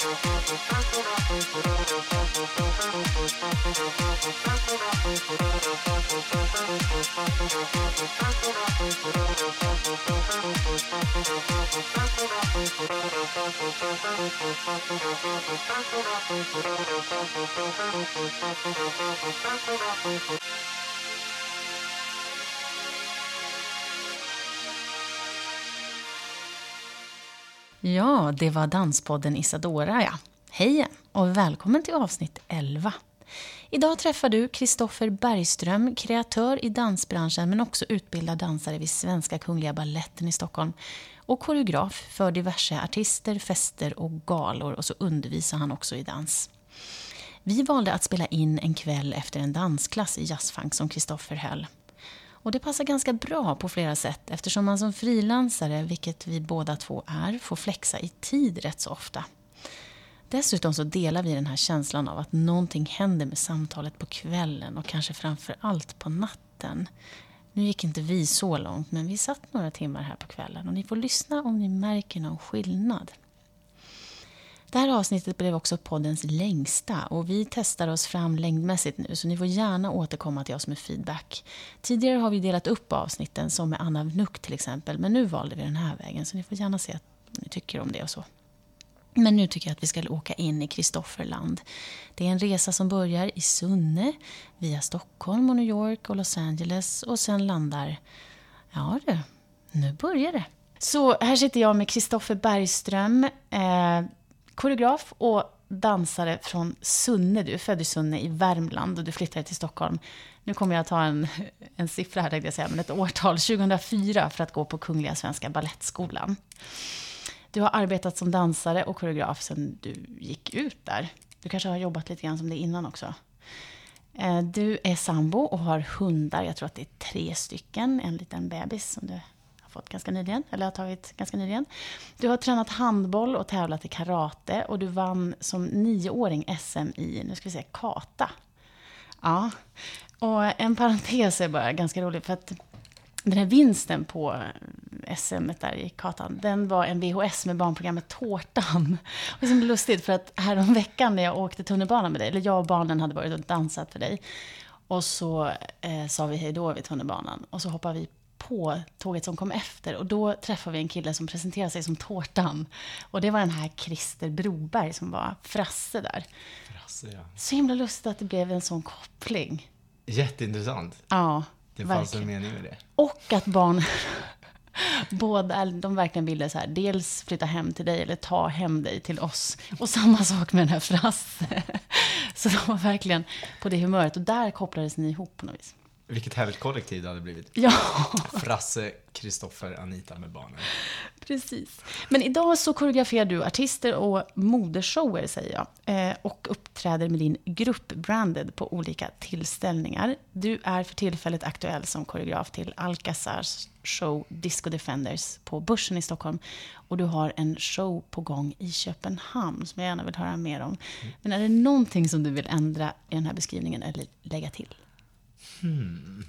スタートラフィスとレベルを変更するスタートラフィスとレベルを変更するスタートラフィスとレベルを変更するスタートラフィスとレベルを変更するスタートラフィスとレベルを変更するスタートラフィスとレベルを変更するスタートラフィスとレベルを変更するスタートラフィスとレベルを変更するスタートラフィス Ja, det var Danspodden Isadora ja. Hej igen och välkommen till avsnitt 11. Idag träffar du Kristoffer Bergström, kreatör i dansbranschen men också utbildad dansare vid Svenska Kungliga Balletten i Stockholm och koreograf för diverse artister, fester och galor och så undervisar han också i dans. Vi valde att spela in en kväll efter en dansklass i jazzfunk som Kristoffer höll. Och det passar ganska bra på flera sätt eftersom man som frilansare, vilket vi båda två är, får flexa i tid rätt så ofta. Dessutom så delar vi den här känslan av att någonting händer med samtalet på kvällen och kanske framför allt på natten. Nu gick inte vi så långt, men vi satt några timmar här på kvällen och ni får lyssna om ni märker någon skillnad. Det här avsnittet blev också poddens längsta och vi testar oss fram längdmässigt nu så ni får gärna återkomma till oss med feedback. Tidigare har vi delat upp avsnitten som med Anna Vnuk till exempel men nu valde vi den här vägen så ni får gärna se vad ni tycker om det och så. Men nu tycker jag att vi ska åka in i Kristofferland. Det är en resa som börjar i Sunne, via Stockholm och New York och Los Angeles och sen landar... Ja du, nu börjar det. Så här sitter jag med Kristoffer Bergström, eh, koreograf och dansare från Sunne. Du är född i Sunne i Värmland och du flyttade till Stockholm. Nu kommer jag ta en, en siffra här, tänkte jag säga, men ett årtal, 2004, för att gå på Kungliga Svenska Ballettskolan. Du har arbetat som dansare och koreograf sedan du gick ut där. Du kanske har jobbat lite grann som det innan också. Eh, du är sambo och har hundar, jag tror att det är tre stycken, en liten bebis som du fått ganska nyligen, eller har tagit ganska nyligen. Du har tränat handboll och tävlat i karate och du vann som nioåring SM i, nu ska vi säga, kata. Ja, och en parentes är bara ganska rolig för att den här vinsten på SM där i Katan, den var en VHS med barnprogrammet Tårtan. Det är så lustigt för att häromveckan när jag åkte tunnelbana med dig, eller jag och barnen hade varit och dansat för dig. Och så eh, sa vi hej då vid tunnelbanan och så hoppade vi på tåget som kom efter och då träffade vi en kille som presenterade sig som Tårtan. Och det var den här Christer Broberg som var Frasse där. Frasse, ja. Så himla lustigt att det blev en sån koppling. Jätteintressant. Ja, Det fanns en mening med det. Och att barn båda, de verkligen ville så här, dels flytta hem till dig eller ta hem dig till oss. Och samma sak med den här Frasse. Så de var verkligen på det humöret och där kopplades ni ihop på något vis. Vilket härligt kollektiv det hade blivit. Ja, Frasse, Kristoffer, Anita med barnen. precis. Men idag så koreograferar du artister och modeshower, säger jag. Eh, och uppträder med din grupp Branded på olika tillställningar. Du är för tillfället aktuell som koreograf till Alcazars show Disco Defenders på Börsen i Stockholm. Och du har en show på gång i Köpenhamn som jag gärna vill höra mer om. Men är det någonting som du vill ändra i den här beskrivningen eller lägga till? Hmm.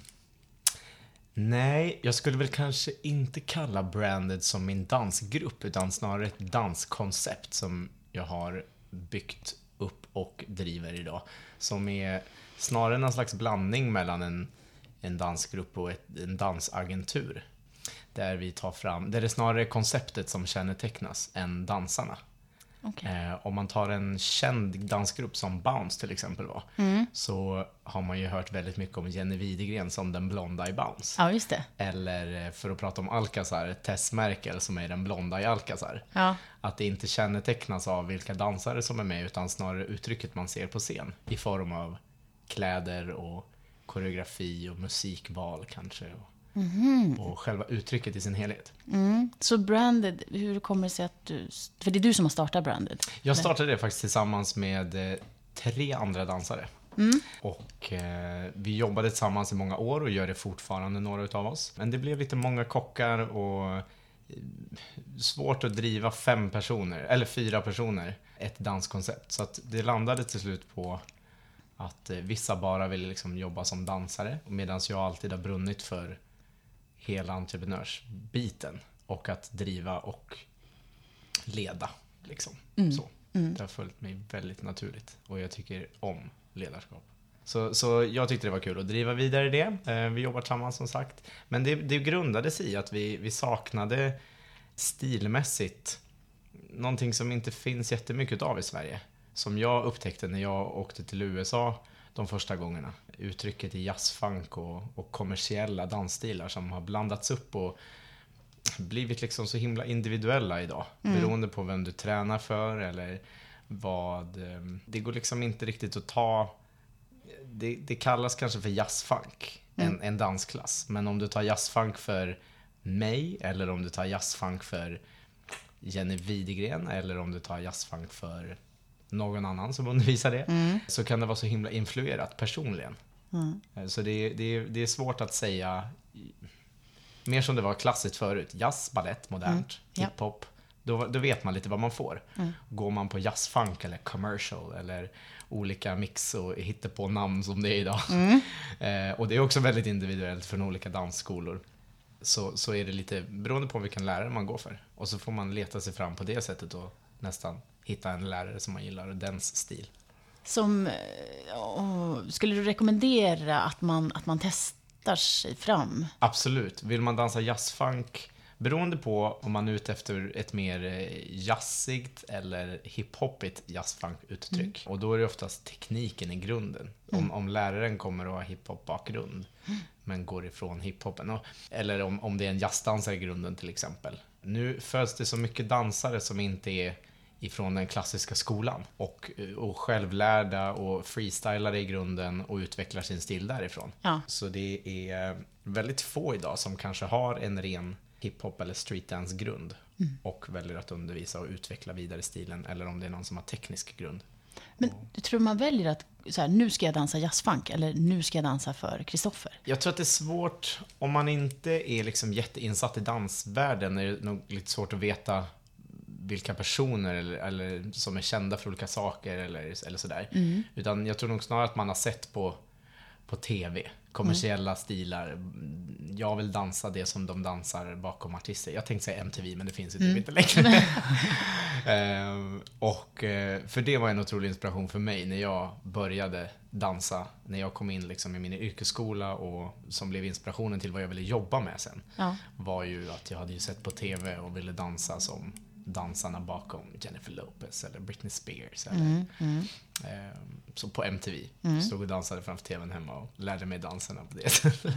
Nej, jag skulle väl kanske inte kalla Branded som min dansgrupp, utan snarare ett danskoncept som jag har byggt upp och driver idag. Som är snarare någon slags blandning mellan en, en dansgrupp och ett, en dansagentur. Där vi tar fram, där det är snarare konceptet som kännetecknas än dansarna. Okej. Eh, om man tar en känd dansgrupp som Bounce till exempel var, Mm. så har man ju hört väldigt mycket om Jenny Widegren som den blonda i Bounce. Ja, just det. Eller eh, för att prata om Alcazar, Tess Merkel som är den blonda i Alcazar. Ja. Att det inte kännetecknas av vilka dansare som är med utan snarare uttrycket man ser på scen i form av kläder och koreografi och musikval kanske. Och, och själva uttrycket i sin helhet. Mm. Så Branded, hur kommer det sig att du... För det är du som har startat Branded. Jag startade det faktiskt tillsammans med eh, tre andra dansare. Mm. Och eh, vi jobbade tillsammans i många år och gör det fortfarande, några utav oss. Men det blev lite många kockar och eh, svårt att driva fem personer, eller fyra personer, ett danskoncept. Så att det landade till slut på att eh, vissa bara ville liksom jobba som dansare, medan jag alltid har brunnit för hela entreprenörsbiten och att driva och leda Liksom. Så. Det har följt mig väldigt naturligt och jag tycker om ledarskap. Så, så jag tyckte det var kul att driva vidare det. Eh, Vi jobbar tillsammans som sagt. Men det, det grundades i att vi, vi saknade stilmässigt någonting som inte finns jättemycket av i Sverige. Som jag upptäckte när jag åkte till USA de första gångerna. Uttrycket i jazzfunk och, och kommersiella dansstilar som har blandats upp och blivit liksom så himla individuella idag. Beroende på vem du tränar för eller vad... eh, Det går liksom inte riktigt att ta... Det, det kallas kanske för jazzfunk, en, en dansklass. Men om du tar jazzfunk för mig eller om du tar jazzfunk för Jenny Widegren eller om du tar jazzfunk för någon annan som undervisar det. Så kan det vara så himla influerat personligen. Eh, Så det, det, det är svårt att säga mer som det var klassiskt förut. Jazz, ballett, modernt, Ja. hiphop. Då, då vet man lite vad man får. Går man på jazzfunk eller commercial eller olika mix och hittar på namn som det är idag. Eh, och det är också väldigt individuellt från olika dansskolor. Så, så är det lite beroende på vilken lärare man går för. Och så får man leta sig fram på det sättet och nästan hitta en lärare som man gillar och dens stil. Som, eh, åh, skulle du rekommendera att man, att man testar sig fram? Absolut. Vill man dansa jazzfunk, beroende på om man är ute efter ett mer eh, jazzigt eller hiphopigt jazzfunk-uttryck. Och då är det oftast tekniken i grunden. Om, om läraren kommer att ha hiphop-bakgrund, men går ifrån hiphopen. Och, eller om, om det är en jazzdansare i grunden till exempel. Nu föds det så mycket dansare som inte är ifrån den klassiska skolan. Och, och självlärda och freestylare i grunden och utvecklar sin stil därifrån. Ja. Så det är väldigt få idag som kanske har en ren hiphop eller streetdance-grund och väljer att undervisa och utveckla vidare stilen eller om det är någon som har teknisk grund. Men du tror man väljer att, så här, nu ska jag dansa jazzfunk eller nu ska jag dansa för Kristoffer? Jag tror att det är svårt, om man inte är liksom jätteinsatt i dansvärlden, är det nog lite svårt att veta vilka personer eller, eller som är kända för olika saker eller, eller sådär. Utan jag tror nog snarare att man har sett på, på TV, kommersiella stilar. Jag vill dansa det som de dansar bakom artister. Jag tänkte säga MTV, men det finns ju typ inte längre. Ehm, och eh, för det var en otrolig inspiration för mig när jag började dansa. När jag kom in liksom i min yrkesskola och som blev inspirationen till vad jag ville jobba med sen. Ja. Var ju att jag hade ju sett på TV och ville dansa som dansarna bakom Jennifer Lopez eller Britney Spears. Eller, ehm, så på MTV. Stod och dansade framför TVn hemma och lärde mig danserna på det sättet.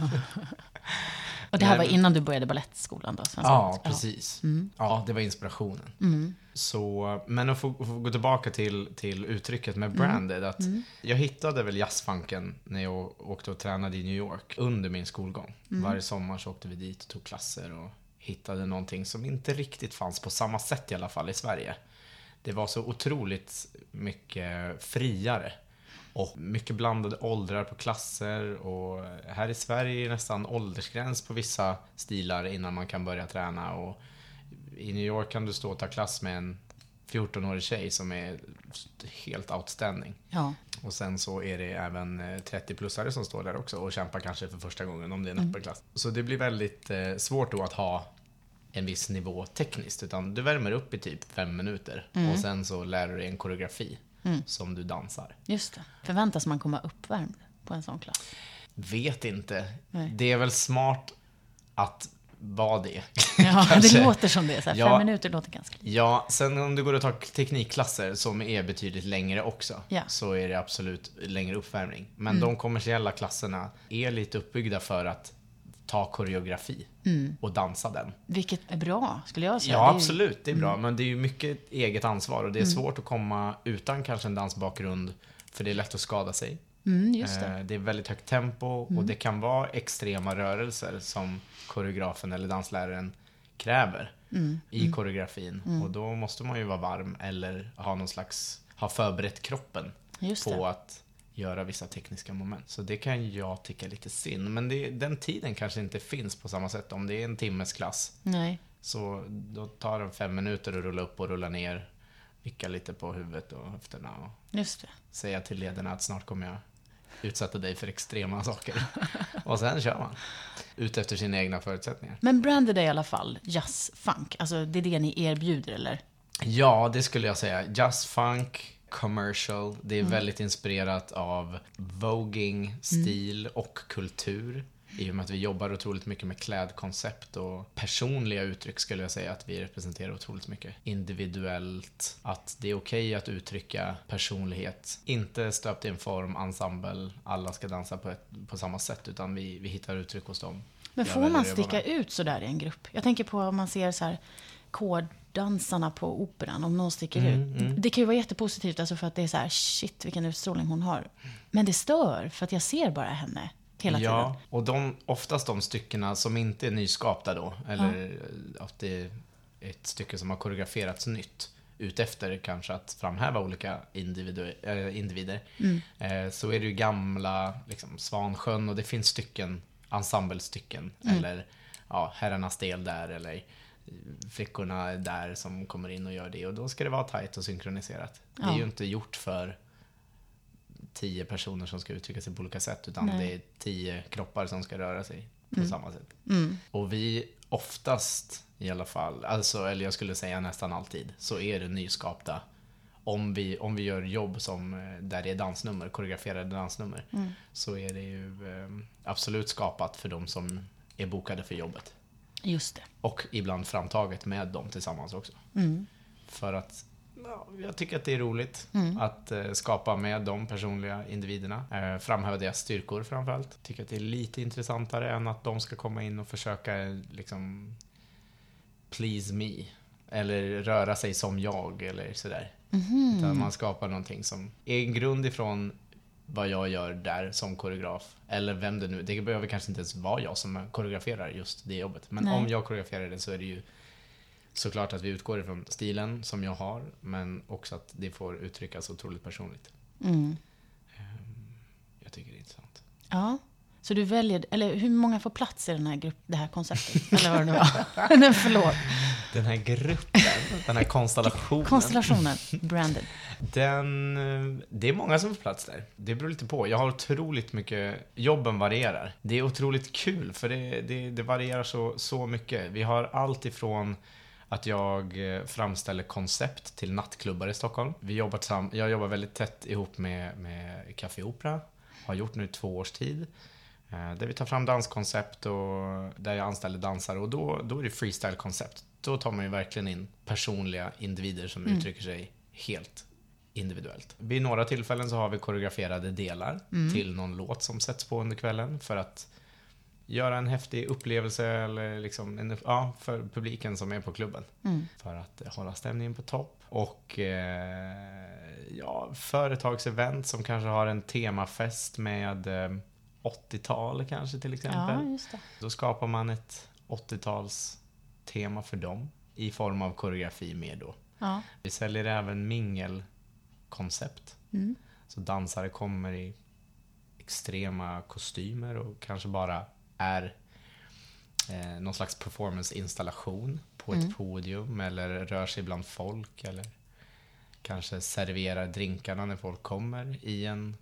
Och det här Men- var innan du började balettskolan då? Ja, precis. Ja, det var inspirationen. Så, men att få, få gå tillbaka till, till uttrycket med branded. Att Jag hittade väl jazzfunken när jag åkte och tränade i New York under min skolgång. Varje sommar så åkte vi dit och tog klasser och hittade någonting som inte riktigt fanns på samma sätt i alla fall i Sverige. Det var så otroligt mycket friare. Och mycket blandade åldrar på klasser och här i Sverige är det nästan åldersgräns på vissa stilar innan man kan börja träna. Och I New York kan du stå och ta klass med en 14-årig tjej som är helt outstanding. Ja. Och sen så är det även eh, 30-plussare som står där också och kämpar kanske för första gången om det är en öppen klass. Så det blir väldigt eh, svårt då att ha en viss nivå tekniskt. Utan du värmer upp i typ fem minuter och sen så lär du dig en koreografi som du dansar. Just det. Förväntas man komma uppvärmd på en sån klass? Vet inte. Nej. Det är väl smart att vara det. Ja, det låter som det. Så här, Ja. Fem minuter låter ganska lite. Ja, sen om du går och tar teknikklasser som är betydligt längre också, Ja. så är det absolut längre uppvärmning. Men de kommersiella klasserna är lite uppbyggda för att ta koreografi och dansa den. Vilket är bra, skulle jag säga. Ja, Det är ju- absolut, det är bra. Men det är ju mycket eget ansvar och det är svårt att komma utan kanske en dansbakgrund, för det är lätt att skada sig. Mm, det. Eh, Det är väldigt högt tempo och det kan vara extrema rörelser som koreografen eller dansläraren kräver Mm. i koreografin. Och då måste man ju vara varm eller ha någon slags, ha förberett kroppen på att göra vissa tekniska moment. Så det kan jag tycka är lite synd. Men det, den tiden kanske inte finns på samma sätt. Om det är en timmes klass Nej. så då tar det fem minuter att rulla upp och rulla ner. Vicka lite på huvudet och höfterna och Just det. säga till ledarna att snart kommer jag utsätta dig för extrema saker. Och sen kör man. Ut efter sina egna förutsättningar. Men branded är i alla fall jazzfunk. Alltså, det är det ni erbjuder, eller? Ja, det skulle jag säga. Just funk, commercial. Det är väldigt inspirerat av voging, stil och kultur. I och med att vi jobbar otroligt mycket med klädkoncept och personliga uttryck skulle jag säga att vi representerar otroligt mycket. Individuellt, att det är okej att uttrycka personlighet. Inte stöpt i en form, ensemble, alla ska dansa på, ett, på samma sätt utan vi, vi hittar uttryck hos dem. Men får man sticka ut sådär i en grupp? Jag tänker på om man ser så här kårdansarna på operan, om någon sticker Mm, ut. Det kan ju vara jättepositivt, alltså för att det är så här, shit vilken utstrålning hon har. Men det stör, för att jag ser bara henne hela tiden. Ja, och de, oftast de styckena som inte är nyskapta då, eller att det är ett stycke som har koreograferats nytt utefter kanske att framhäva olika individu- äh, individer. Eh, så är det ju gamla liksom, Svansjön och det finns stycken, ensemblestycken. Eller ja, herrarnas del där eller eh, flickorna där som kommer in och gör det. Och då ska det vara tajt och synkroniserat. Det är Ja. ju inte gjort för tio personer som ska uttrycka sig på olika sätt utan Nej. det är tio kroppar som ska röra sig på samma sätt. Mm. Och vi oftast i alla fall, alltså, eller jag skulle säga nästan alltid, så är det nyskapta. Om vi, om vi gör jobb som, eh, där det är dansnummer, koreograferade dansnummer, Mm. så är det ju eh, absolut skapat för de som är bokade för jobbet. Just det. Och ibland framtaget med dem tillsammans också. Mm. För att ja, jag tycker att det är roligt Mm. att eh, skapa med de personliga individerna. Eh, framhäva deras styrkor framförallt. Tycker att det är lite intressantare än att de ska komma in och försöka eh, liksom please me. Eller röra sig som jag eller sådär. Mhm. Utan man skapar någonting som är en grund ifrån vad jag gör där som koreograf. Eller vem det nu Det behöver kanske inte ens vara jag som koreograferar just det jobbet. Men Nej. om jag koreograferar det så är det ju såklart att vi utgår ifrån stilen som jag har. Men också att det får uttryckas otroligt personligt. Mm. Jag tycker det är intressant. Ja. Så du väljer, eller hur många får plats i den här grupp, det här konceptet? Eller vad det nu var. Nej, förlåt. Den här gruppen, den här konstellationen. Konstellationen, branded. Den, eh, det är många som får plats där. Det beror lite på. Jag har otroligt mycket, jobben varierar. Det är otroligt kul för det, det, det varierar så, så mycket. Vi har allt ifrån att jag eh, framställer koncept till nattklubbar i Stockholm. Vi jobbar jag jobbar väldigt tätt ihop med, med Café Opera. Har gjort nu i två års tid. Eh, Där vi tar fram danskoncept och där jag anställer dansare och då, då är det freestyle-koncept. Då tar man ju verkligen in personliga individer som uttrycker sig helt individuellt. Vid några tillfällen så har vi koreograferade delar till någon låt som sätts på under kvällen för att göra en häftig upplevelse eller liksom en, ja, för publiken som är på klubben. Mm. För att hålla stämningen på topp. Och eh, ja, företagsevent som kanske har en temafest med eh, 80-tal kanske till exempel. Ja. Då skapar man ett 80-tals tema för dem i form av koreografi med då. Ja. Vi säljer även mingelkoncept. Mm. Så dansare kommer i extrema kostymer och kanske bara är eh, någon slags performance-installation på Mm. ett podium eller rör sig bland folk eller kanske serverar drinkarna när folk kommer i en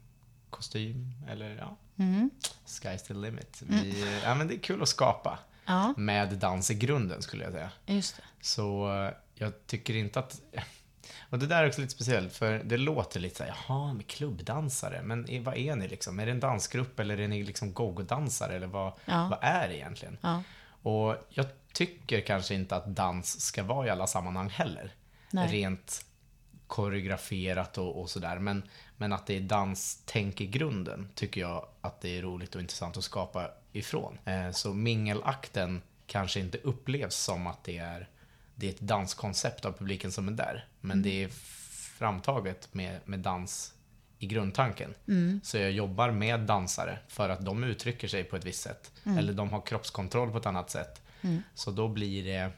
kostym eller ja, Mm. sky's the limit. Vi, ja, men det är kul att skapa Ja, med dans i grunden skulle jag säga. just det. Så eh, jag tycker inte att... Och det där är också lite speciellt, för det låter lite såhär, jaha, med klubbdansare, men vad är ni liksom? Är det en dansgrupp eller är ni liksom go-go-dansare eller vad, Ja. vad är det egentligen? Ja. Och jag tycker kanske inte att dans ska vara i alla sammanhang heller. Nej. Rent koreograferat och, och sådär. Men, men att det är danstänk i grunden tycker jag att det är roligt och intressant att skapa ifrån. Eh, så mingelakten kanske inte upplevs som att det är, det är ett danskoncept av publiken som är där. Men det är framtaget med, med dans i grundtanken. Så jag jobbar med dansare för att de uttrycker sig på ett visst sätt. Eller de har kroppskontroll på ett annat sätt. Så då blir det...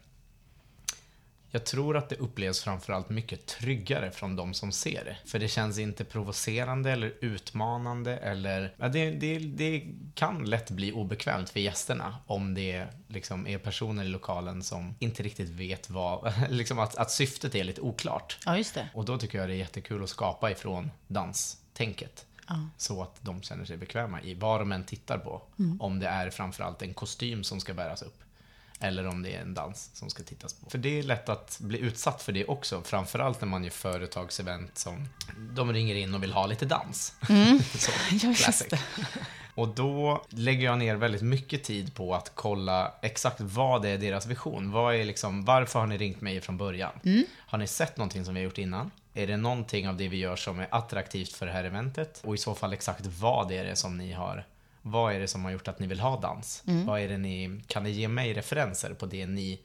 Jag tror att det upplevs framförallt mycket tryggare från de som ser det. För det känns inte provocerande eller utmanande eller... Ja, det, det, det kan lätt bli obekvämt för gästerna om det liksom är personer i lokalen som inte riktigt vet vad... Liksom att, att syftet är lite oklart. Ja, just det. Och då tycker jag det är jättekul att skapa ifrån danstänket. Ja. Så att de känner sig bekväma i vad de än tittar på. Mm. Om det är framförallt en kostym som ska bäras upp. Eller om det är en dans som ska tittas på. För det är lätt att bli utsatt för det också. Framförallt när man gör företagsevent som de ringer in och vill ha lite dans. så, Ja, just det. Och då lägger jag ner väldigt mycket tid på att kolla exakt vad det är deras vision. Vad är liksom, varför har ni ringt mig från början? Har ni sett någonting som vi har gjort innan? Är det någonting av det vi gör som är attraktivt för det här eventet? Och i så fall exakt vad är det som ni har vad är det som har gjort att ni vill ha dans? Vad är det ni, kan ni ge mig referenser på det ni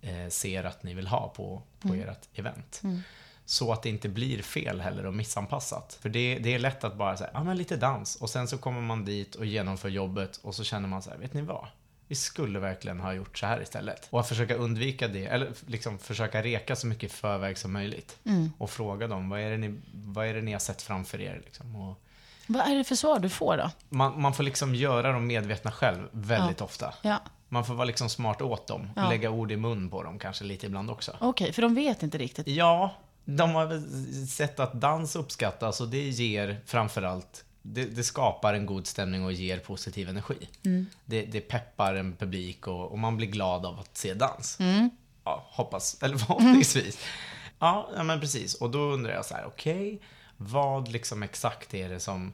eh, ser att ni vill ha på, på ert event? Så att det inte blir fel heller och missanpassat. För det, det är lätt att bara säga, ja men lite dans. Och sen så kommer man dit och genomför jobbet och så känner man så här, vet ni vad? Vi skulle verkligen ha gjort så här istället. Och att försöka undvika det, eller liksom försöka reka så mycket förväg som möjligt. Och fråga dem, vad är det ni, vad är det ni har sett framför er? Liksom? Och Vad är det för svar du får då? man, man får liksom göra dem medvetna själv väldigt ofta. Ja, Man får vara liksom smart åt dem. Ja. Lägga ord i mun på dem kanske lite ibland också. okej, för de vet inte riktigt. Ja, de har väl sett att dans uppskattas och det ger framförallt det, det skapar en god stämning och ger positiv energi. Det, det peppar en publik och, och man blir glad av att se dans. Ja, hoppas, eller förhoppningsvis. Ja, ja, men precis. Och då undrar jag så här, okej, vad liksom exakt är det som,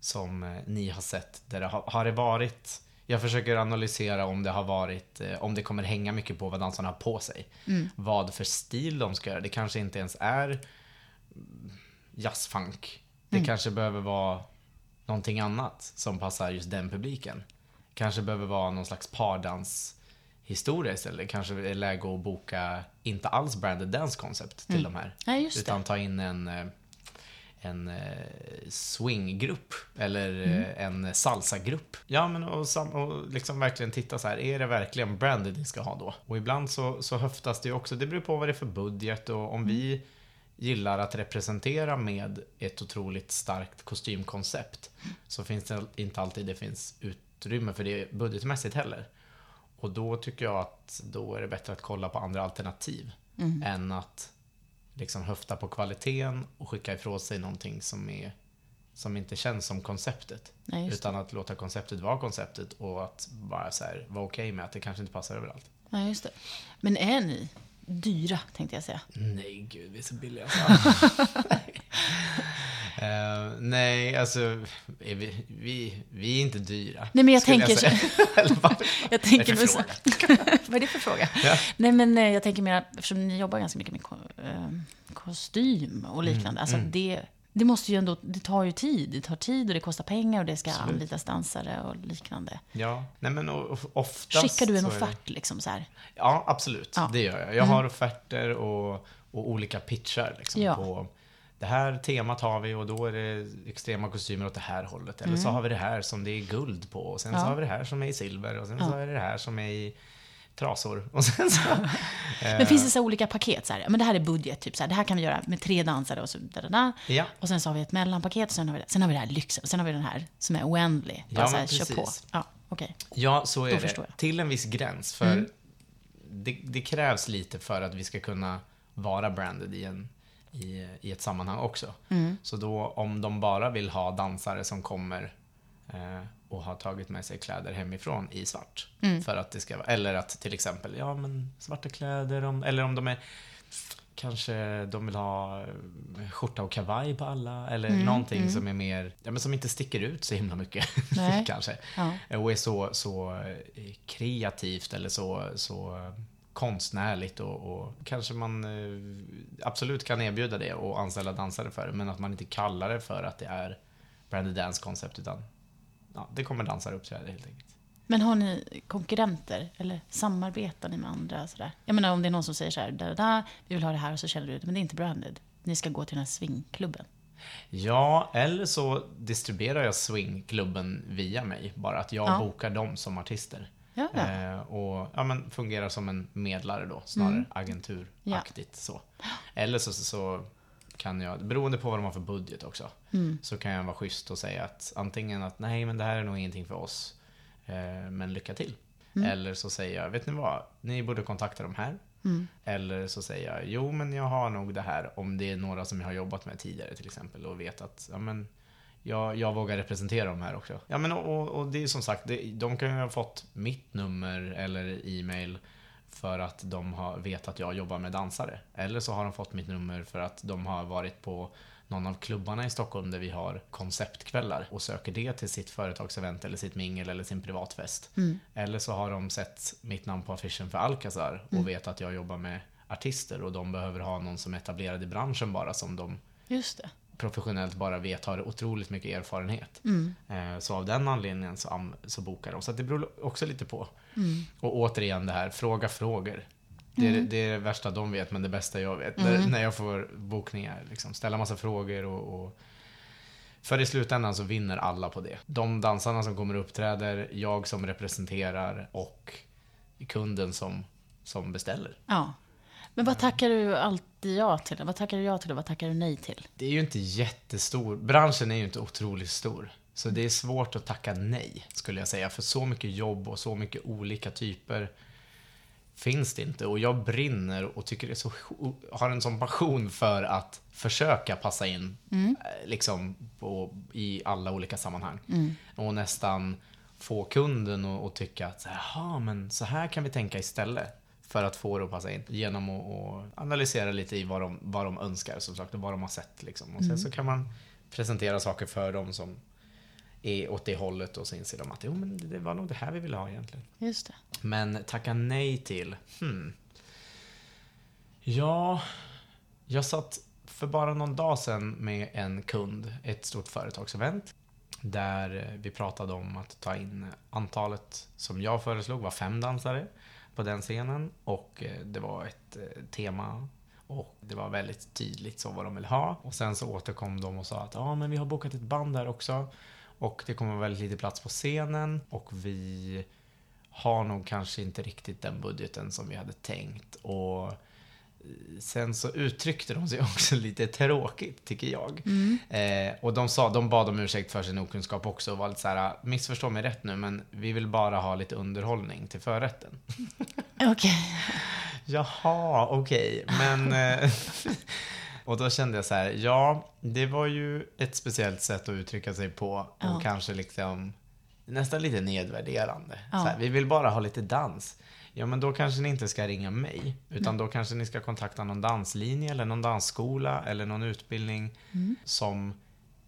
som eh, ni har sett? Där det har, har det varit jag försöker analysera om det har varit, eh, om det kommer hänga mycket på vad dansarna har på sig. Vad för stil de ska göra. Det kanske inte ens är mm, jazzfunk. Det kanske behöver vara någonting annat som passar just den publiken. Kanske behöver vara någon slags pardanshistoria istället. Kanske är läge att boka inte alls branded dance concept till de här. Just utan ta in en, eh, en eh, swinggrupp eller eh, en salsagrupp. Ja, men och, och liksom verkligen titta så här, är det verkligen branded ni ska ha då? Och ibland så, så höftas det ju också, det beror på vad det är för budget och om vi gillar att representera med ett otroligt starkt kostymkoncept så finns det inte alltid det finns utrymme för det budgetmässigt heller. Och då tycker jag att då är det bättre att kolla på andra alternativ än att liksom höfta på kvaliteten och skicka ifrån sig någonting som, är, som inte känns som konceptet. Nej, utan att låta konceptet vara konceptet och att bara så här, vara okej med att det kanske inte passar överallt. Ja, just det. Men är ni dyra, tänkte jag säga? Nej, gud, vi är så billiga. Eh, nej, alltså, är vi, vi, vi är inte dyra. Nej, men jag skulle tänker vad? Jag tänker Vad är Vad är det för fråga? Ja. Nej, men eh, jag tänker mer eftersom ni jobbar ganska mycket med ko- eh, kostym och Mm, liknande. Alltså det, det måste ju ändå, det tar ju tid. Det tar tid och det kostar pengar och det ska anlitas dansare och liknande. Ja, nej men oftast Skickar du en så är det- offert liksom så här? Ja, absolut. Ja. Mm. Det gör jag. Jag har offerter och, och olika pitchar liksom, Ja. på det här temat har vi och då är det extrema kostymer åt det här hållet. Eller så har vi det här som det är guld på och sen så Mm. Ja. har vi det här som är i silver och sen så är det det här som är i trasor. Och sen så, Men finns det så olika paket? Så här, men det här är budget, typ så här, det här kan vi göra med tre dansare och så där, där, där. Ja. Och sen så har vi ett mellanpaket och sen har vi, sen har vi det här lyxen. Och sen har vi den här som är oändlig. Bara Ja, så här, kör på. Ja, okej. Ja, så är Då det. Mm. Till en viss gräns. För det, det krävs lite för att vi ska kunna vara branded i, en, i, i ett sammanhang också. Mm. Så då om de bara vill ha dansare som kommer eh, och har tagit med sig kläder hemifrån i svart. Mm. För att det ska vara, eller att till exempel, ja men svarta kläder, om, eller om de är Kanske de vill ha eh, skjorta och kavaj på alla eller Mm, någonting som är mer, ja men som inte sticker ut så himla mycket. Kanske. Ja. Och är så, så eh, kreativt eller så, så eh, konstnärligt och, och kanske man absolut kan erbjuda det och anställa dansare för det men att man inte kallar det för att det är branded dance concept utan ja, det kommer dansare uppträda helt enkelt. Men har ni konkurrenter eller samarbetar ni med andra? Sådär? Jag menar om det är någon som säger så här, da, da, da, vi vill ha det här och så känner du, men det är inte branded. Ni ska gå till den här swingklubben. Ja, eller så distribuerar jag swingklubben via mig. Bara att jag Ja. bokar dem som artister. Ja, ja. Eh, och ja, men fungerar som en medlare då, snarare Mm. agenturaktigt så. Eller så, så, så kan jag, beroende på vad de har för budget också, Mm. så kan jag vara schysst och säga att antingen att nej men det här är nog ingenting för oss, eh, men lycka till. Mm. Eller så säger jag, vet ni vad, ni borde kontakta de här. Mm. Eller så säger jag, jo men jag har nog det här om det är några som jag har jobbat med tidigare till exempel och vet att ja, men, jag, jag vågar representera dem här också. Ja men och, och det är som sagt, det, de kan ju ha fått mitt nummer eller e-mail för att de har, vet att jag jobbar med dansare. Eller så har de fått mitt nummer för att de har varit på någon av klubbarna i Stockholm där vi har konceptkvällar och söker det till sitt företagsevent eller sitt mingel eller sin privatfest. Mm. Eller så har de sett mitt namn på affischen för Alcazar och Mm. vet att jag jobbar med artister och de behöver ha någon som är etablerad i branschen bara som de Just det. Professionellt bara vet har otroligt mycket erfarenhet. Mm. Eh, Så av den anledningen så, så bokar de. Så att det beror också lite på. Mm. Och återigen det här, fråga frågor. Det är, det är det värsta de vet, men det bästa jag vet. När, Mm. när jag får bokningar. Liksom, ställa massa frågor och, och... För i slutändan så vinner alla på det. De dansarna som kommer och uppträder, jag som representerar och kunden som, som beställer. Ja. Men vad tackar du alltid ja till? Vad tackar du ja till och vad tackar du nej till? Det är ju inte jättestor. Branschen är ju inte otroligt stor. Så det är svårt att tacka nej, skulle jag säga. För så mycket jobb och så mycket olika typer finns det inte. Och jag brinner och tycker det så, har en sån passion för att försöka passa in eh, liksom på, i alla olika sammanhang. Och nästan få kunden att, tycka att jaha, men så här kan vi tänka istället. För att få det att passa in. Genom att, analysera lite i vad de, vad de önskar som sagt och vad de har sett. Liksom. Och sen så kan man presentera saker för dem som är åt det hållet och så inser de att jo, men det var nog det här vi ville ha egentligen. Just det. Men tacka nej till? Hmm. Ja, jag satt för bara någon dag sedan med en kund, ett stort företagsevent. Där vi pratade om att ta in antalet som jag föreslog var fem dansare på den scenen. Och eh, det var ett eh, tema och det var väldigt tydligt så vad de ville ha. Och sen så återkom de och sa att ja, men vi har bokat ett band där också. Och det kommer vara väldigt lite plats på scenen. Och vi har nog kanske inte riktigt den budgeten som vi hade tänkt. Och sen så uttryckte de sig också lite tråkigt, tycker jag. Eh, och de, sa, de bad om ursäkt för sin okunskap också och var lite så här, missförstå mig rätt nu, men vi vill bara ha lite underhållning till förrätten. Okej. Jaha, okej, men... eh, och då kände jag så här, ja, det var ju ett speciellt sätt att uttrycka sig på och Ja. kanske liksom nästan lite nedvärderande. Så här, vi vill bara ha lite dans. Ja, men då kanske ni inte ska ringa mig, utan då kanske ni ska kontakta någon danslinje eller någon dansskola eller någon utbildning som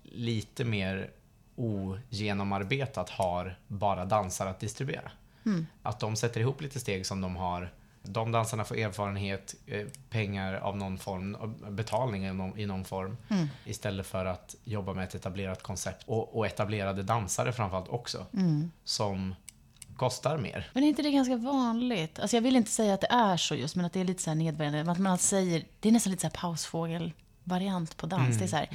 lite mer ogenomarbetat har bara dansare att distribuera. Att de sätter ihop lite steg som de har. De dansarna får erfarenhet, eh, pengar av någon form, betalning i någon, i någon form. Istället för att jobba med ett etablerat koncept. Och, och etablerade dansare framförallt också. Som kostar mer. Men är inte det ganska vanligt? Alltså jag vill inte säga att det är så just, men att det är lite så här nedvärderande. Att man säger, det är nästan lite så här pausfågel-variant på dans. Det är så här,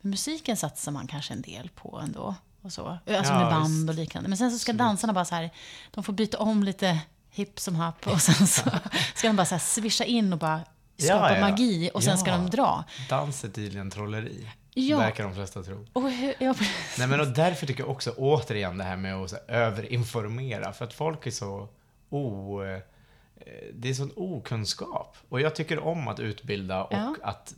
men musiken satsar man kanske en del på ändå. Och så. Alltså Ja, med band visst. och liknande. Men sen så ska dansarna bara så här, de får byta om lite hipp som happ och sen så ska de bara så här swisha in och bara skapa Ja, ja. magi och sen ska Ja. de dra. Dans är tydligen trolleri. Ja. Verkar de flesta tro. Och ja, Nej men och därför tycker jag också återigen det här med att här, överinformera. För att folk är så o... eh, Det är sån okunskap. Och jag tycker om att utbilda och Ja. att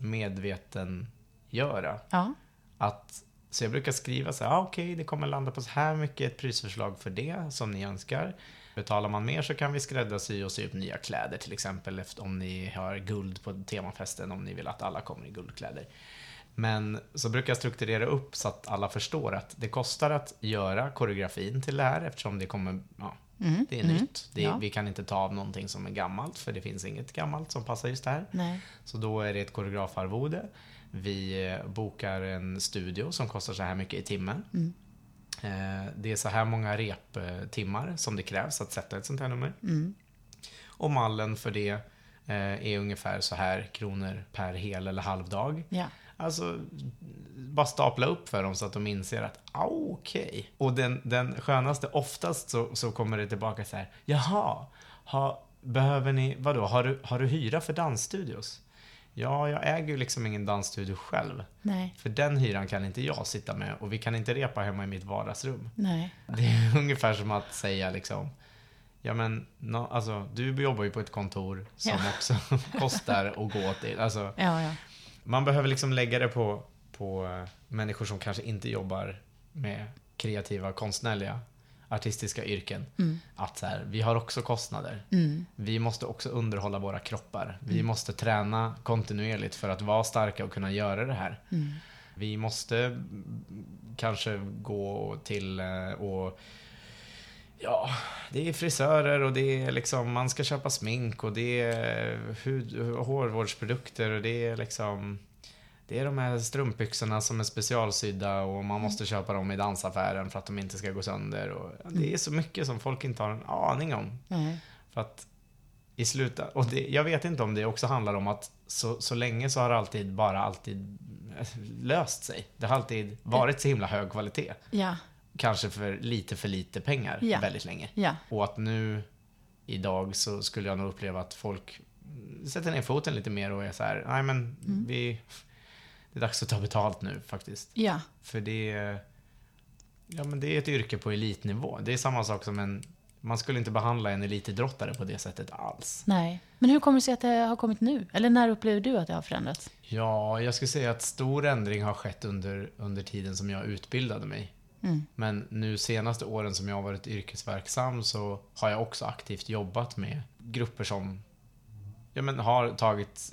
medvetengöra. ja. Att, så jag brukar skriva så här, ah, okej det kommer landa på så här mycket, ett prisförslag för det som ni önskar. Betalar man mer så kan vi skräddarsy och sy upp nya kläder till exempel om ni har guld på temafesten, om ni vill att alla kommer i guldkläder. Men så brukar jag strukturera upp så att alla förstår att det kostar att göra koreografin till det här eftersom det kommer, ja, det är nytt. Det, är- Ja. Vi kan inte ta av någonting som är gammalt för det finns inget gammalt som passar just här. Nej. Så då är det ett koreografarvode. Vi eh, bokar en studio som kostar så här mycket i timmen. Eh, Det är så här många reptimmar som det krävs att sätta ett sånt här nummer. Och mallen för det eh, är ungefär så här kronor per hel eller halvdag. Ja. Alltså, bara stapla upp för dem så att de inser att, ah, okej. Och den, den skönaste, oftast så, så kommer det tillbaka så här, jaha, ha, behöver ni, vadå, har du, har du hyra för dansstudios? Ja, jag äger ju liksom ingen dansstudio själv. Nej. För den hyran kan inte jag sitta med och vi kan inte repa hemma i mitt vardagsrum. Nej. Det är ungefär som att säga liksom, ja men, no, alltså, du jobbar ju på ett kontor som Ja. också kostar att gå till. Alltså, Ja, ja. Man behöver liksom lägga det på, på eh, människor som kanske inte jobbar med kreativa, konstnärliga, artistiska yrken. Mm. Att så här, vi har också kostnader. Mm. Vi måste också underhålla våra kroppar. Vi måste träna kontinuerligt för att vara starka och kunna göra det här. Mm. Vi måste mm, kanske gå till eh, och Ja, det är frisörer och det är liksom, man ska köpa smink och det är hud, hårvårdsprodukter och det är liksom det är de här strumpbyxorna som är specialsydda och man måste köpa dem i dansaffären för att de inte ska gå sönder. Och det är så mycket som folk inte har en aning om. Nej. För att i slutet, och det, jag vet inte om det också handlar om att så, så länge så har det alltid bara alltid löst sig. Det har alltid varit så himla hög kvalitet. Ja. Kanske för lite för lite pengar Ja. väldigt länge. Ja. Och att nu idag så skulle jag nog uppleva att folk sätter ner foten lite mer och är så här, nej men vi, det är dags att ta betalt nu faktiskt. Ja. För det är, ja, men det är ett yrke på elitnivå. Det är samma sak som en, man skulle inte behandla en elitidrottare på det sättet alls. Nej. Men hur kommer det sig att det har kommit nu? Eller när upplever du att det har förändrats? Ja, jag skulle säga att stor ändring har skett under, under tiden som jag utbildade mig. Mm. Men nu senaste åren som jag har varit yrkesverksam så har jag också aktivt jobbat med grupper som ja, men har tagit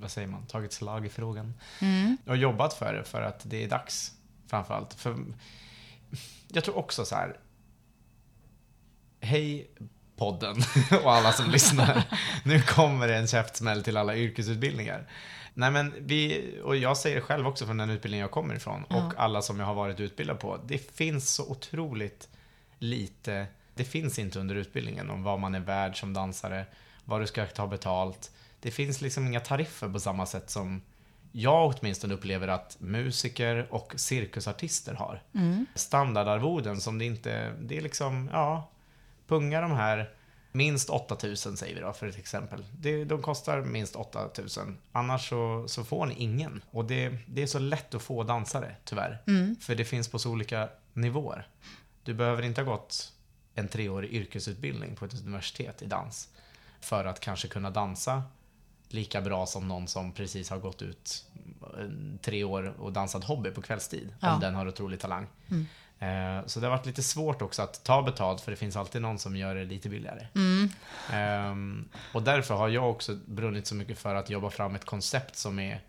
vad säger man, tagit slag i frågan. Mm. Och jobbat för det, för att det är dags. Framförallt. För jag tror också så här. Hej podden och alla som lyssnar. Nu kommer det en käftsmäll till alla yrkesutbildningar. Nej men vi, och jag säger det själv också från den utbildning jag kommer ifrån Ja. och alla som jag har varit utbildad på. Det finns så otroligt lite, det finns inte under utbildningen om vad man är värd som dansare, vad du ska ta betalt. Det finns liksom inga tariffer på samma sätt som jag åtminstone upplever att musiker och cirkusartister har. Mm. Standardarvoden som det inte, det är liksom, ja, punga de här minst 8000 säger vi då för ett exempel. Det, de kostar minst 8000. Annars så, så får ni ingen. Och det, det är så lätt att få dansare, tyvärr. Mm. För det finns på så olika nivåer. Du behöver inte ha gått en treårig yrkesutbildning på ett universitet i dans för att kanske kunna dansa lika bra som någon som precis har gått ut tre år och dansat hobby på kvällstid. Ja. Om den har otrolig talang. Mm. Eh, Så det har varit lite svårt också att ta betalt för det finns alltid någon som gör det lite billigare. Mm. Ehm, och därför har jag också brunnit så mycket för att jobba fram ett koncept som är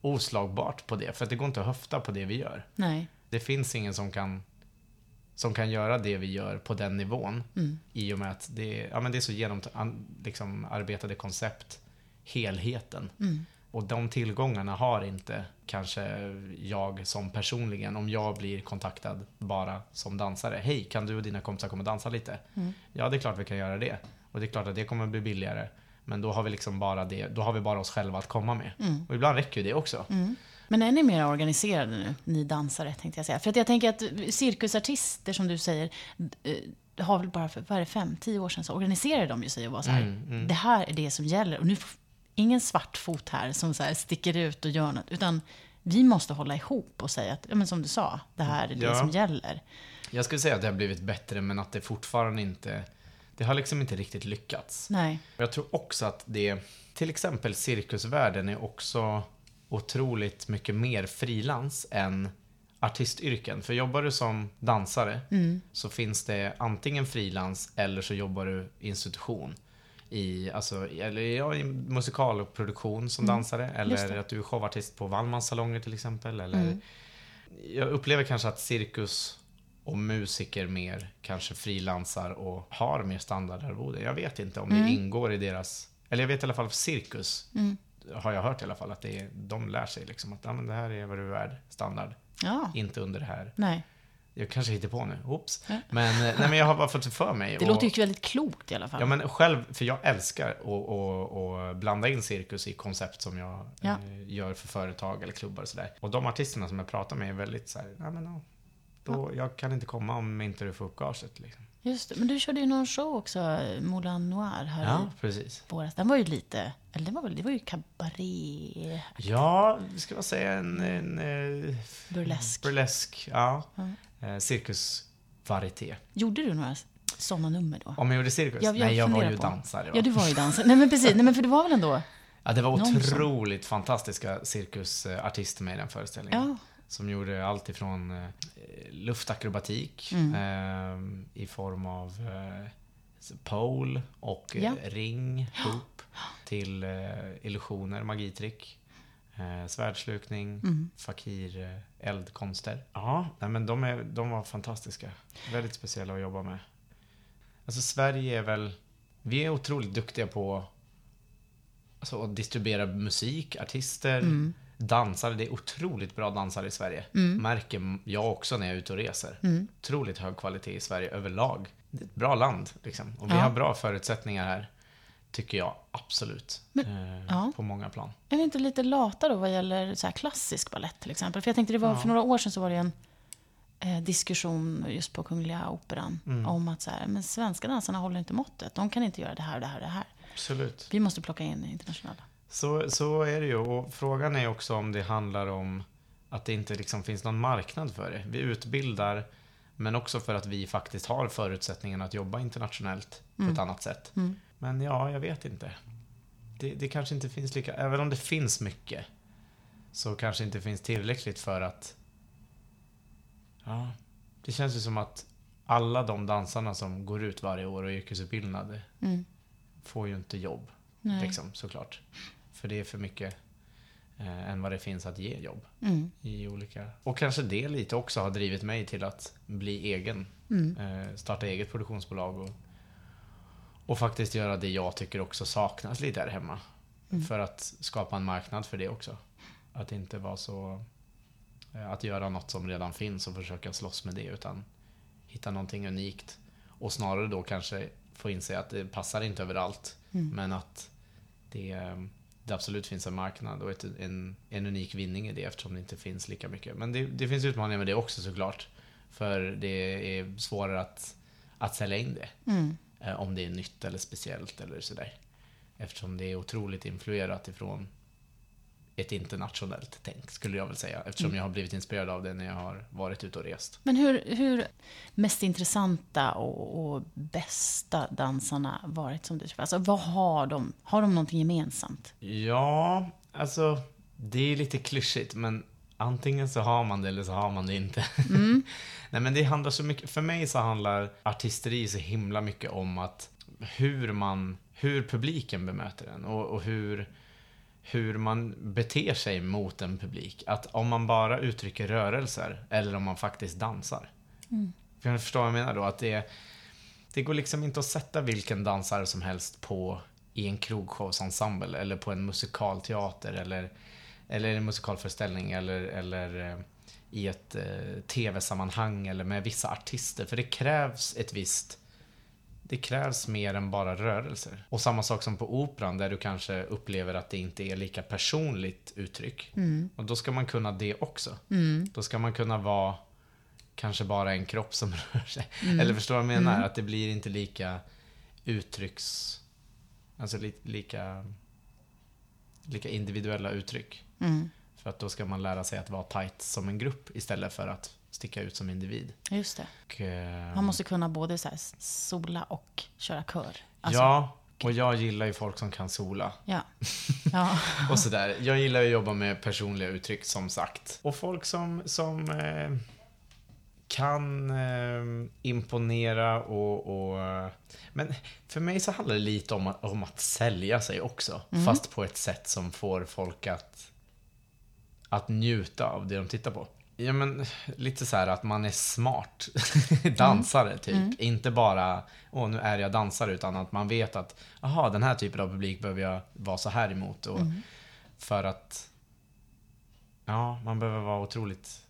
oslagbart på det. För att det går inte att höfta på det vi gör. Nej. Det finns ingen som kan, som kan göra det vi gör på den nivån. Mm. I och med att det, ja, men det är så genomarbetade liksom, koncept, helheten. Mm. Och de tillgångarna har inte kanske jag som personligen, om jag blir kontaktad bara som dansare. Hej, kan du och dina kompisar komma och dansa lite? Mm. Ja, det är klart vi kan göra det. Och det är klart att det kommer bli billigare. Men då har vi liksom bara det, då har vi bara oss själva att komma med. Mm. Och ibland räcker ju det också. Mm. Men är ni mer organiserade nu, ni dansare, tänkte jag säga? För att jag tänker att cirkusartister, som du säger, eh, har väl bara för, vad är det, fem, tio år sedan så organiserade de ju sig och var så här, Mm, mm. det här är det som gäller. Och nu, ingen svart fot här som så här sticker ut och gör något, utan vi måste hålla ihop och säga att, ja, men som du sa, det här är det Ja. som gäller. Jag skulle säga att det har blivit bättre, men att det fortfarande inte, det har liksom inte riktigt lyckats. Nej. Jag tror också att det, till exempel cirkusvärlden är också otroligt mycket mer frilans än artistyrken. För jobbar du som dansare Mm. så finns det antingen frilans eller så jobbar du institution. I, alltså, eller, ja, i musikalproduktion som dansare Mm. Just eller det. att du är showartist på Wallmans salonger till exempel. Eller, Mm. Jag upplever kanske att cirkus och musiker mer kanske frilansar och har mer standardarvode. Jag vet inte om det Mm. ingår i deras... Eller jag vet i alla fall för cirkus, Mm. har jag hört i alla fall, att det är, de lär sig liksom att ja, men det här är vad du är värd, standard. Ja. Inte under det här. Nej. Jag kanske hittar på nu, oops. Ja. Men, eh, nej, men jag har bara fått det för mig. Det och, låter ju väldigt klokt i alla fall. Ja men själv, för jag älskar att blanda in cirkus i koncept som jag Ja. eh, gör för företag eller klubbar och sådär. Och de artisterna som jag pratar med är väldigt så här, ja men ja, då, jag kan inte komma om inte du får upp gaget liksom. Just det. Men du körde ju någon show också, Moulin Noir, här Ja, precis. våras. Den var ju lite, eller det var väl, det var ju kabaré, Ja, ska väl säga en, en eh, burlesk. burlesk, ja. Ja. Eh, cirkusvarieté. Gjorde du några sådana nummer då? Om jag gjorde cirkus? Jag- jag Nej, jag var ju på. dansare. va? Ja, du var ju dansare. Nej, men precis. Nej, men för det var väl ändå... Ja, det var Någon otroligt fantastiska cirkusartister med i den föreställningen. Ja. Som gjorde allt ifrån eh, luftakrobatik Mm. eh, i form av eh, pole och eh, Ja. ring, hoop, till illusioner, magitrick, eh, svärdslukning, Mm. fakir, eh, eldkonster. Ja, nej, men de, är, de var fantastiska. Väldigt speciella att jobba med. Alltså Sverige är väl, vi är otroligt duktiga på alltså, att distribuera musik, artister, Mm. dansare. Det är otroligt bra dansare i Sverige. Märker jag också när jag är ute och reser. Mm. Otroligt hög kvalitet i Sverige överlag. Det är ett bra land liksom. Och vi Ja. har bra förutsättningar här. Tycker jag absolut. Men- eh, ja. På många plan. Är vi inte lite lata då vad gäller så klassisk ballett till exempel? För jag tänkte det var för några år sedan så var det en eh, diskussion just på Kungliga Operan Mm. om att så här, men svenska dansarna håller inte måttet. De kan inte göra det här och det här och det här. Absolut. Vi måste plocka in internationella. Så, så är det ju. Och frågan är också om det handlar om att det inte liksom finns någon marknad för det. Vi utbildar, men också för att vi faktiskt har förutsättningen att jobba internationellt på ett annat sätt. Mm. Men ja, jag vet inte. Det, det kanske inte finns lika, även om det finns mycket, så kanske inte finns tillräckligt för att... Ja, det känns ju som att alla de dansarna som går ut varje år och är yrkesutbildade Mm. får ju inte jobb. Nej. Liksom, såklart. För det är för mycket eh, än vad det finns att ge jobb. Mm. I olika... Och kanske det lite också har drivit mig till att bli egen. Mm. Eh, starta eget produktionsbolag och, och faktiskt göra det jag tycker också saknas lite här hemma. Mm. För att skapa en marknad för det också. Att inte vara så... eh, Att göra något som redan finns och försöka slåss med det utan hitta någonting unikt. Och snarare då kanske få inse att det passar inte överallt. Mm. Men att det, det absolut finns en marknad och ett, en, en unik vinning i det eftersom det inte finns lika mycket. Men det, det finns utmaningar med det också såklart. För det är svårare att, att sälja in det. Mm. Eh, om det är nytt eller speciellt eller sådär. Eftersom det är otroligt influerat ifrån ett internationellt tänk, skulle jag väl säga. Eftersom jag har blivit inspirerad av det när jag har varit ute och rest. Men hur, hur mest intressanta och, och bästa dansarna varit som du träffat? Alltså vad har de? Har de någonting gemensamt? Ja, alltså det är lite klyschigt men antingen så har man det eller så har man det inte. Nej men det handlar så mycket, för mig så handlar artisteri så himla mycket om att hur man, hur publiken bemöter en och, och hur, hur man beter sig mot en publik. Att om man bara uttrycker rörelser eller om man faktiskt dansar. För jag förstår vad jag menar då? Att det, det går liksom inte att sätta vilken dansare som helst på i en krogshowsensemble eller på en musikalteater eller, eller en musikalföreställning eller, eller eh, i ett eh, tv-sammanhang eller med vissa artister. För det krävs ett visst det krävs mer än bara rörelser. Och samma sak som på operan där du kanske upplever att det inte är lika personligt uttryck. Och då ska man kunna det också. Då ska man kunna vara kanske bara en kropp som rör sig. Eller förstår du vad jag menar? Att det blir inte lika uttrycks... Alltså li, lika, lika individuella uttryck. Mm. För att då ska man lära sig att vara tight som en grupp istället för att sticka ut som individ. Just det. Och, eh, Man måste kunna både så sola och köra kör. Alltså, ja, och jag gillar ju folk som kan sola. Ja. ja. Och sådär. Jag gillar att jobba med personliga uttryck som sagt. Och folk som, som eh, kan eh, imponera och, och... eh, Men för mig så handlar det lite om att, om att sälja sig också. Fast på ett sätt som får folk att, att njuta av det de tittar på. Ja men lite så här att man är smart dansare typ. Inte bara, åh nu är jag dansare, utan att man vet att, aha den här typen av publik behöver jag vara så här emot. Och För att, ja man behöver vara otroligt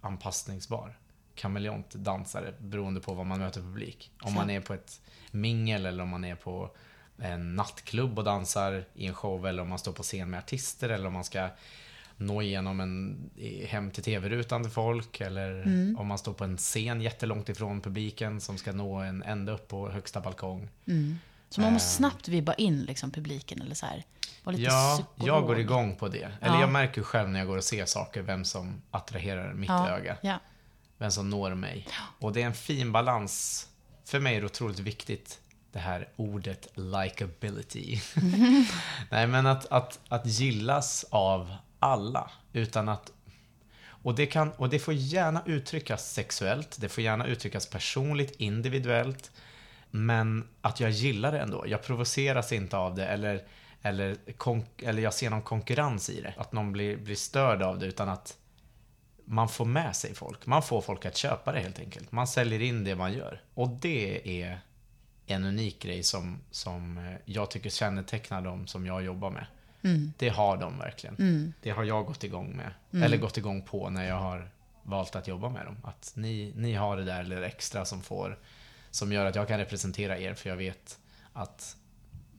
anpassningsbar. Kameleont dansare beroende på vad man möter publik. Om man är på ett mingel eller om man är på en nattklubb och dansar i en show eller om man står på scen med artister eller om man ska nå igenom en hem till tv-rutan till folk eller om man står på en scen jättelångt ifrån publiken som ska nå en ända upp på högsta balkong. Så man måste snabbt vibba in liksom, publiken eller så här. Lite Ja, psykolog. jag går igång på det. Eller Ja. jag märker själv när jag går och ser saker vem som attraherar mitt ja. öga. Ja. Vem som når mig. Och det är en fin balans. För mig är det otroligt viktigt det här ordet likability. Nej, men att, att, att gillas av alla utan att och det, kan, och det får gärna uttryckas sexuellt, det får gärna uttryckas personligt, individuellt. Men att jag gillar det ändå. Jag provoceras inte av det eller, eller, eller jag ser någon konkurrens i det. Att någon blir, blir störd av det utan att man får med sig folk. Man får folk att köpa det helt enkelt. Man säljer in det man gör. Och det är en unik grej som, som jag tycker kännetecknar dem som jag jobbar med. Mm. Det har de verkligen. Mm. Det har jag gått igång med. Mm. Eller gått igång på när jag har valt att jobba med dem. Att ni, ni har det där eller extra som får som gör att jag kan representera er för jag vet att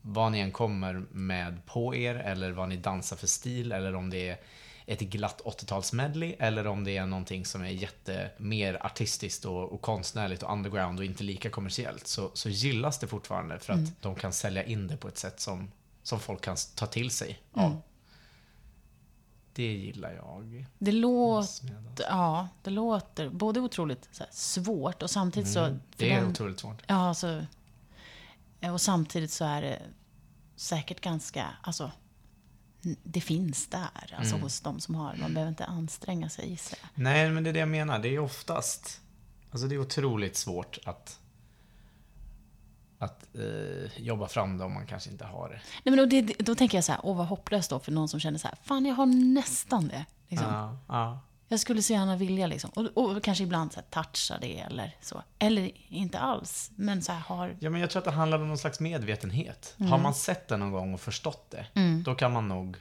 vad ni än kommer med på er eller vad ni dansar för stil eller om det är ett glatt 80-talsmedley eller om det är någonting som är jätte mer artistiskt och, och, konstnärligt och underground och inte lika kommersiellt så, så gillas det fortfarande för att mm. de kan sälja in det på ett sätt som, som folk kan ta till sig av. Mm. Det gillar jag. Det låter, ja, det låter både otroligt här, svårt och samtidigt mm, så... Det är den, otroligt svårt. Ja, så, och samtidigt så är det säkert ganska, alltså det finns där, alltså mm. hos de som har Man behöver inte anstränga sig gissar. Nej, men det är det jag menar. Det är oftast, alltså det är otroligt svårt att att eh, jobba fram det om man kanske inte har det. Nej, men då, det, då tänker jag så här, åh vad hopplöst då för någon som känner så här, fan jag har nästan det. Liksom. Ja, ja. Jag skulle så gärna vilja liksom. Och, och kanske ibland så här, toucha det eller så. Eller inte alls, men så här har... Ja, men jag tror att det handlar om någon slags medvetenhet. Mm. Har man sett det någon gång och förstått det, mm. då kan man nog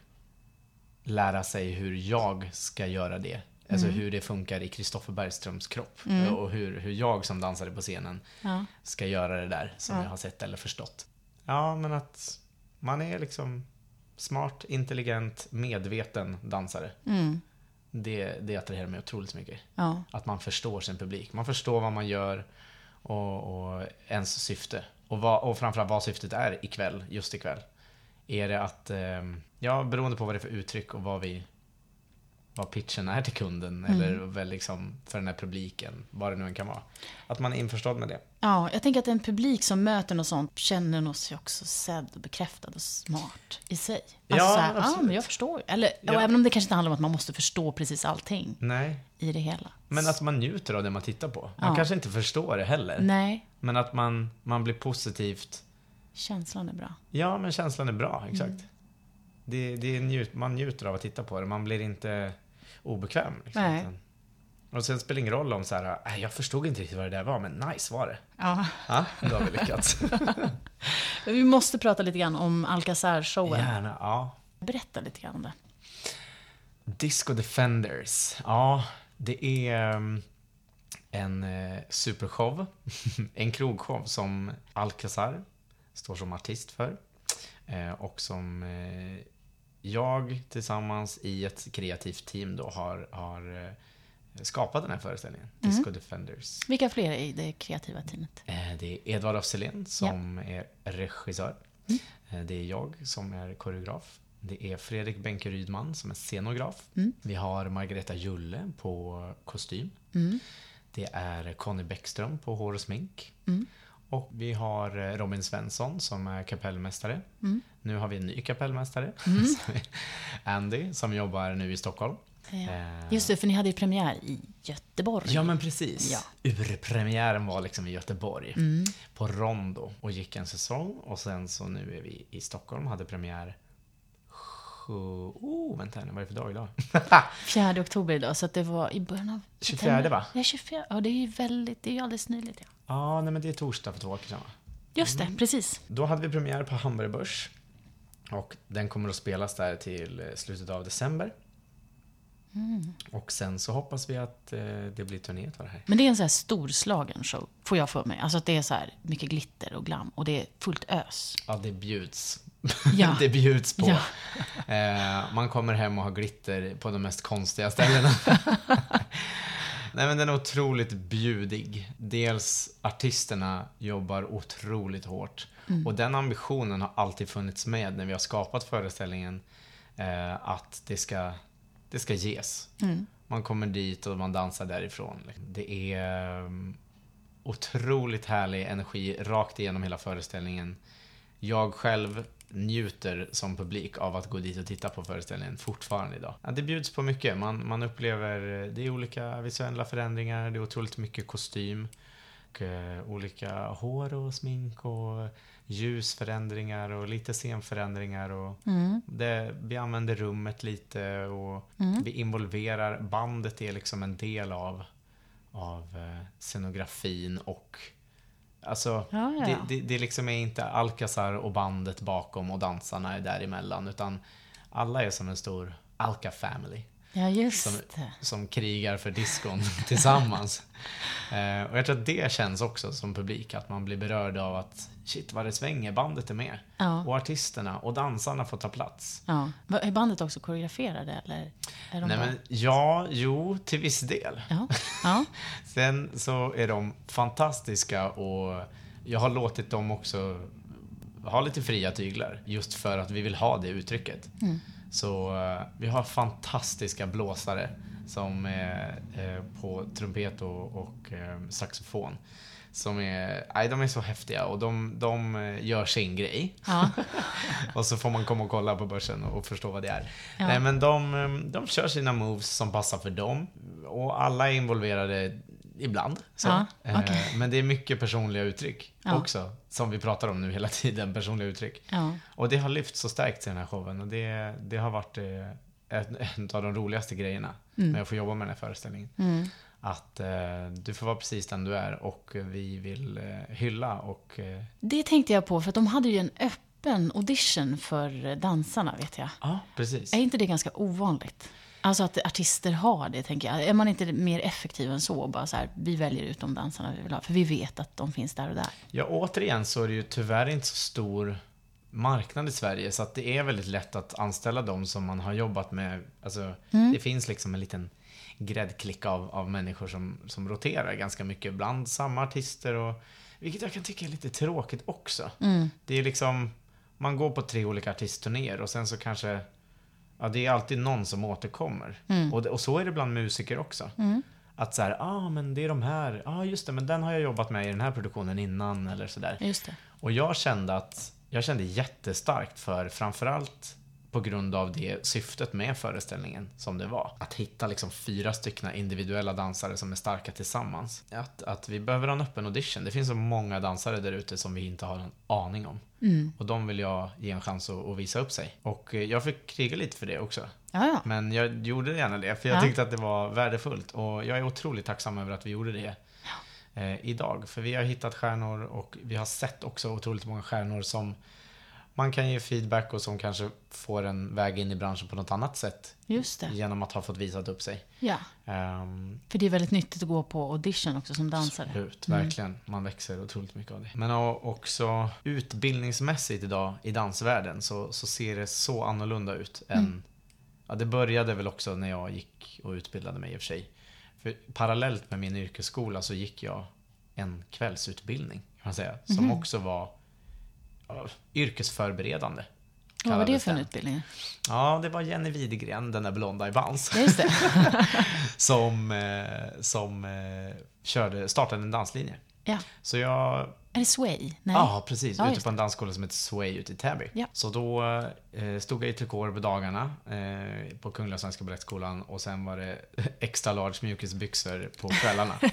lära sig hur jag ska göra det Alltså mm. hur det funkar i Kristoffer Bergströms kropp. Mm. Och hur, hur jag som dansare på scenen ja. ska göra det där som ja. jag har sett eller förstått. Ja, men att man är liksom smart, intelligent, medveten dansare. Mm. Det, det attraherar mig otroligt mycket. Ja. Att man förstår sin publik. Man förstår vad man gör och, och ens syfte. Och, vad, och framförallt vad syftet är ikväll, just ikväll. Är det att, eh, ja beroende på vad det är för uttryck och vad vi vad pitchen är till kunden mm. eller väl liksom för den här publiken, vad det nu än kan vara. Att man är införstådd med det. Ja, jag tänker att en publik som möter något sånt känner sig också sedd och bekräftad och smart i sig. Alltså ja, så här, absolut. ja, men jag förstår. Eller, ja. även om det kanske inte handlar om att man måste förstå precis allting Nej. i det hela. Men att man njuter av det man tittar på. Man ja. kanske inte förstår det heller. Nej. Men att man, man blir positivt... Känslan är bra. Ja, men känslan är bra, exakt. Mm. Det, det njut, man njuter av att titta på det. Man blir inte obekväm. Liksom. Nej. Och sen spelar det ingen roll om så här, jag förstod inte riktigt vad det där var, men nice var det. Ja. Ja, då har vi lyckats. vi måste prata lite grann om Alcazar-showen. Gärna, ja. Berätta lite grann om det. Disco Defenders. Ja, det är mm, en eh, supershow. en krogshow som Alcazar står som artist för. Eh, och som eh, jag tillsammans i ett kreativt team då har, har eh, skapat den här föreställningen, mm. Disco Defenders. Vilka fler är i det kreativa teamet? Eh, det är Edvard af som ja. är regissör. Mm. Eh, det är jag som är koreograf. Det är Fredrik Benke Rydman som är scenograf. Mm. Vi har Margareta Julle på kostym. Mm. Det är Conny Bäckström på hår och smink. Och vi har eh, Robin Svensson som är kapellmästare. Mm. Nu har vi en ny kapellmästare, mm. Andy, som jobbar nu i Stockholm. Ja. Eh, Just det, för ni hade ju premiär i Göteborg. Ja, men precis. Ja. Urpremiären var liksom i Göteborg. Mm. På Rondo och gick en säsong. Och sen så nu är vi i Stockholm och hade premiär Oh, vänta här, vad är det för dag idag? 4 oktober idag, så det var i början av 24 va? Ja, 24. Ja, det är ju väldigt, det är ju alldeles nyligt. Ja, ja nej, men det är torsdag för två veckor sedan va? Just det, mm. precis. Då hade vi premiär på Hamburg Börs. Och den kommer att spelas där till eh, slutet av december. Mm. Och sen så hoppas vi att eh, det blir turné av det här. Men det är en så här storslagen show, får jag för mig. Alltså att det är så här mycket glitter och glam och det är fullt ös. Ja, det bjuds. Ja. det bjuds på. Ja. Eh, man kommer hem och har glitter på de mest konstiga ställena. Nej men den är otroligt bjudig. Dels artisterna jobbar otroligt hårt. Mm. Och den ambitionen har alltid funnits med när vi har skapat föreställningen. Eh, att det ska, det ska ges. Mm. Man kommer dit och man dansar därifrån. Det är... otroligt härlig energi rakt igenom hela föreställningen. Jag själv njuter som publik av att gå dit och titta på föreställningen fortfarande idag. Ja, det bjuds på mycket. Man, man upplever, det är olika visuella förändringar, det är otroligt mycket kostym. Och, eh, olika hår och smink och ljusförändringar och lite scenförändringar. Och det, vi använder rummet lite och vi involverar, bandet är liksom en del av, av eh, scenografin och Alltså, Ja, ja, det, det, det liksom är inte Alcazar och bandet bakom och dansarna är däremellan utan alla är som en stor Alca family Ja, just som, det. som krigar för diskon tillsammans. Eh, och jag tror att det känns också som publik, att man blir berörd av att shit vad det svänger, bandet är med. Ja. Och artisterna och dansarna får ta plats. Ja. Är bandet också koreograferade eller? Är de Nej men ja, jo, till viss del. Ja. ja. Sen så är de fantastiska och jag har låtit dem också ha lite fria tyglar. Just för att vi vill ha det uttrycket. Så eh, vi har fantastiska blåsare som är eh, på trumpet och, och eh, saxofon. Som är, nej, de är så häftiga och de, de gör sin grej. ja. Och så får man komma och kolla på börsen och förstå vad det är. Ja. Nej, men de, de kör sina moves som passar för dem. Och alla är involverade ibland. Så. Ja, Eh, okej. Men det är mycket personliga uttryck Ja. också. Som vi pratar om nu hela tiden, personliga uttryck. ja. Och det har lyfts och stärkts i den här showen. Och det, det har varit eh, en, av de roligaste grejerna när jag får jobba med den här föreställningen. Mm. Att eh, du får vara precis den du är och vi vill eh, hylla och eh, Det tänkte jag på, för att de hade ju en öppen audition för dansarna, vet jag. Ja, precis. Är inte det ganska ovanligt? Alltså att artister har det, tänker jag. Är man inte mer effektiv än så? Bara så här, vi väljer ut de dansarna vi vill ha, för vi vet att de finns där och där. Ja, återigen så är det ju tyvärr inte så stor marknad i Sverige så att det är väldigt lätt att anställa dem som man har jobbat med. Alltså, Det finns liksom en liten gräddklick av, av människor som, som roterar ganska mycket. Ibland samma artister och vilket jag kan tycka är lite tråkigt också. Det är liksom, man går på tre olika artistturnéer och sen så kanske Ja, det är alltid någon som återkommer. Och, det, och så är det bland musiker också. Att så här, ah men det är de här, ja ah, just det, men den har jag jobbat med i den här produktionen innan eller sådär. Just det. Och jag kände att, jag kände jättestarkt för framförallt på grund av det syftet med föreställningen som det var. Att hitta liksom fyra stycken individuella dansare som är starka tillsammans. Att, att vi behöver en öppen audition. Det finns så många dansare där ute som vi inte har en aning om. Och de vill jag ge en chans att, att visa upp sig. Och eh, jag fick kriga lite för det också. Ja, ja. Men jag gjorde gärna det, för jag Ja. tyckte att det var värdefullt. Och jag är otroligt tacksam över att vi gjorde det eh, idag. För vi har hittat stjärnor och vi har sett också otroligt många stjärnor som man kan ge feedback och som kanske får en väg in i branschen på något annat sätt. Just det. Genom att ha fått visat upp sig. Ja. Ehm, För det är väldigt nyttigt att gå på audition också som dansare. Absolut, verkligen. Man växer otroligt mycket av det. Men också utbildningsmässigt idag i dansvärlden så, så ser det så annorlunda ut än... Ja, det började väl också när jag gick och utbildade mig i och för sig. För parallellt med min yrkesskola så gick jag en kvällsutbildning, kan man säga. Som också var yrkesförberedande. Vad var det för en utbildning? Ja, det var Jenny Widegren, den där blonda i Bans Ja, just det. som, eh, som eh, körde, startade en danslinje. ja. Så jag Är det Sway? Nej. Ja, precis. Ja, ute på en dansskola som heter Sway ute i Täby. Ja. Så då eh, stod jag i trikåer på dagarna eh, på Kungliga Svenska Balettskolan och sen var det extra large mjukisbyxor på kvällarna.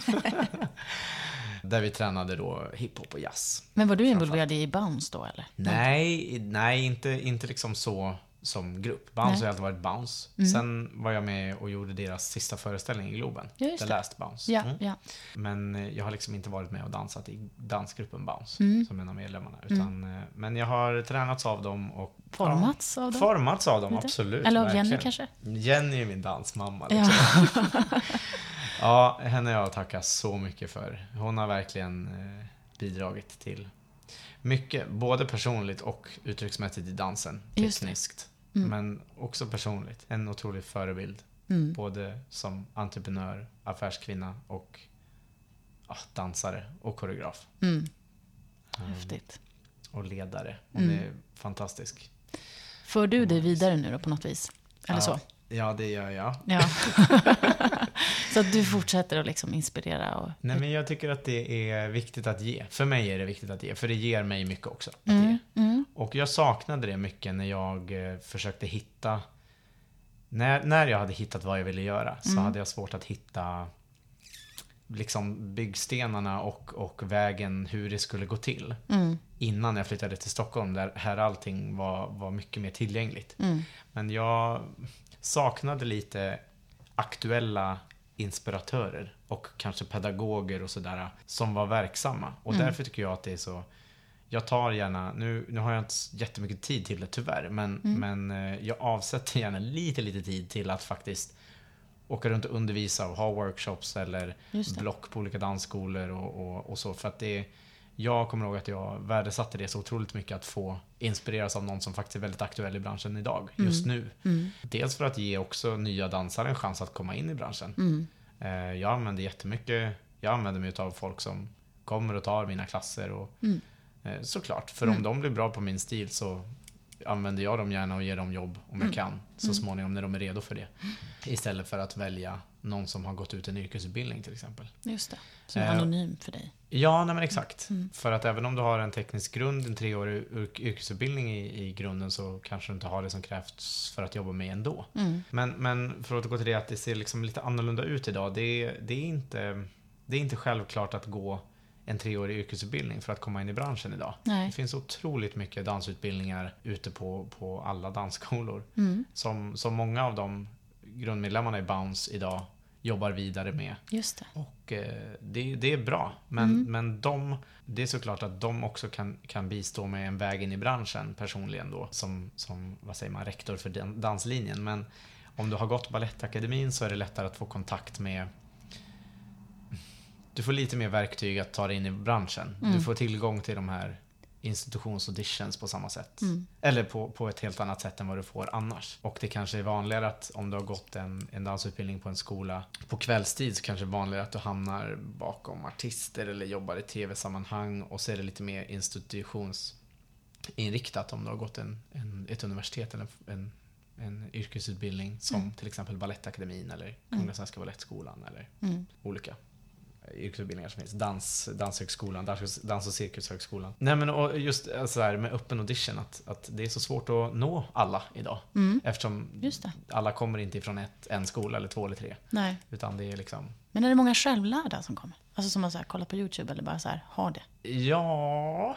Där vi tränade då hiphop och jazz. Men var du involverad i Bounce då eller? Nej, nej inte, inte liksom så som grupp. Bounce Nej. Mm. har alltid varit Bounce. Sen var jag med och gjorde deras sista föreställning i Globen. Ja, The det. Last Bounce. Ja, Mm. ja. Men eh, jag har liksom inte varit med och dansat i dansgruppen Bounce Mm. som en av medlemmarna. Utan, eh, Men jag har tränats av dem och Formats av dem? Formats av dem, absolut. Eller av Jenny kanske? Jenny är min dansmamma. Liksom. Ja. Ja, henne har jag tackat så mycket för. Hon har verkligen eh, bidragit till mycket, både personligt och uttrycksmässigt i dansen. Just Tekniskt. Men också personligt. En otrolig förebild. Mm. Både som entreprenör, affärskvinna och ja, dansare och koreograf. Mm. Häftigt. Och ledare. Hon Mm. är fantastisk. För du dig vidare nu då på något vis? Eller Ja. så? Ja, det gör jag. Ja. så att du fortsätter att liksom inspirera och... Nej, men jag tycker att det är viktigt att ge. För mig är det viktigt att ge, för det ger mig mycket också. Att Mm, ge. Och jag saknade det mycket när jag eh, försökte hitta... När, när jag hade hittat vad jag ville göra så Mm. hade jag svårt att hitta liksom byggstenarna och, och vägen hur det skulle gå till. mm, Innan jag flyttade till Stockholm där här allting var, var mycket mer tillgängligt. mm, Men jag saknade lite aktuella inspiratörer och kanske pedagoger och sådär som var verksamma. Och Mm. därför tycker jag att det är så jag tar gärna, nu, nu har jag inte jättemycket tid till det tyvärr, men, Mm. men eh, jag avsätter gärna lite, lite tid till att faktiskt åka runt och undervisa och ha workshops eller block på olika dansskolor och, och, och så. För att det jag kommer ihåg att jag värdesatte det så otroligt mycket att få inspireras av någon som faktiskt är väldigt aktuell i branschen idag, just nu. mm, Dels för att ge också nya dansare en chans att komma in i branschen. mm, Eh, Jag använder jättemycket, jag använder mig av folk som kommer och tar mina klasser och Mm. Eh, såklart, för Mm. om de blir bra på min stil så använder jag dem gärna och ger dem jobb om Mm. jag kan så småningom när de är redo för det. Istället för att välja någon som har gått ut en yrkesutbildning till exempel. Just det. Som är Eh, anonym för dig. Ja, nej men exakt. Mm. För att även om du har en teknisk grund, en treårig yrk- yrkesutbildning i, i grunden så kanske du inte har det som krävs för att jobba med ändå. Mm, Men, men för att återgå till det att det ser liksom lite annorlunda ut idag. Det det, är inte, det är inte självklart att gå en treårig yrkesutbildning för att komma in i branschen idag. Det nej. finns otroligt mycket dansutbildningar ute på, på alla dansskolor. Mm, Som, som många av de grundmedlemmarna i Bounce idag jobbar vidare med. just det. Och eh, det, det är bra. Men, Mm. men de, det är såklart att de också kan, kan bistå med en väg in i branschen personligen då. Som, som vad säger man, rektor för dan- danslinjen. Men om du har gått Balettakademin så är det lättare att få kontakt med du får lite mer verktyg att ta dig in i branschen. Mm. Du får tillgång till de här institutionsauditions på samma sätt. Mm. Eller på, på ett helt annat sätt än vad du får annars. Och det kanske är vanligare att om du har gått en, en dansutbildning på en skola på kvällstid så kanske det är vanligare att du hamnar bakom artister eller jobbar i tv-sammanhang och så är det lite mer institutionsinriktat om du har gått en, en, ett universitet eller en, en yrkesutbildning som Mm. till exempel Balettakademin eller Kungliga Svenska Balettskolan eller Mm. olika yrkesutbildningar som finns. Dans, danshögskolan, dans, dans och cirkushögskolan. Nej men och just eh, så här med öppen audition att, att det är så svårt att nå alla idag. Mm, Eftersom just det. alla kommer inte ifrån ett, en skola eller två eller tre. Nej. Utan det är liksom Men är det många självlärda som kommer? Alltså som har så här, kollat på YouTube eller bara så här, har det? Ja,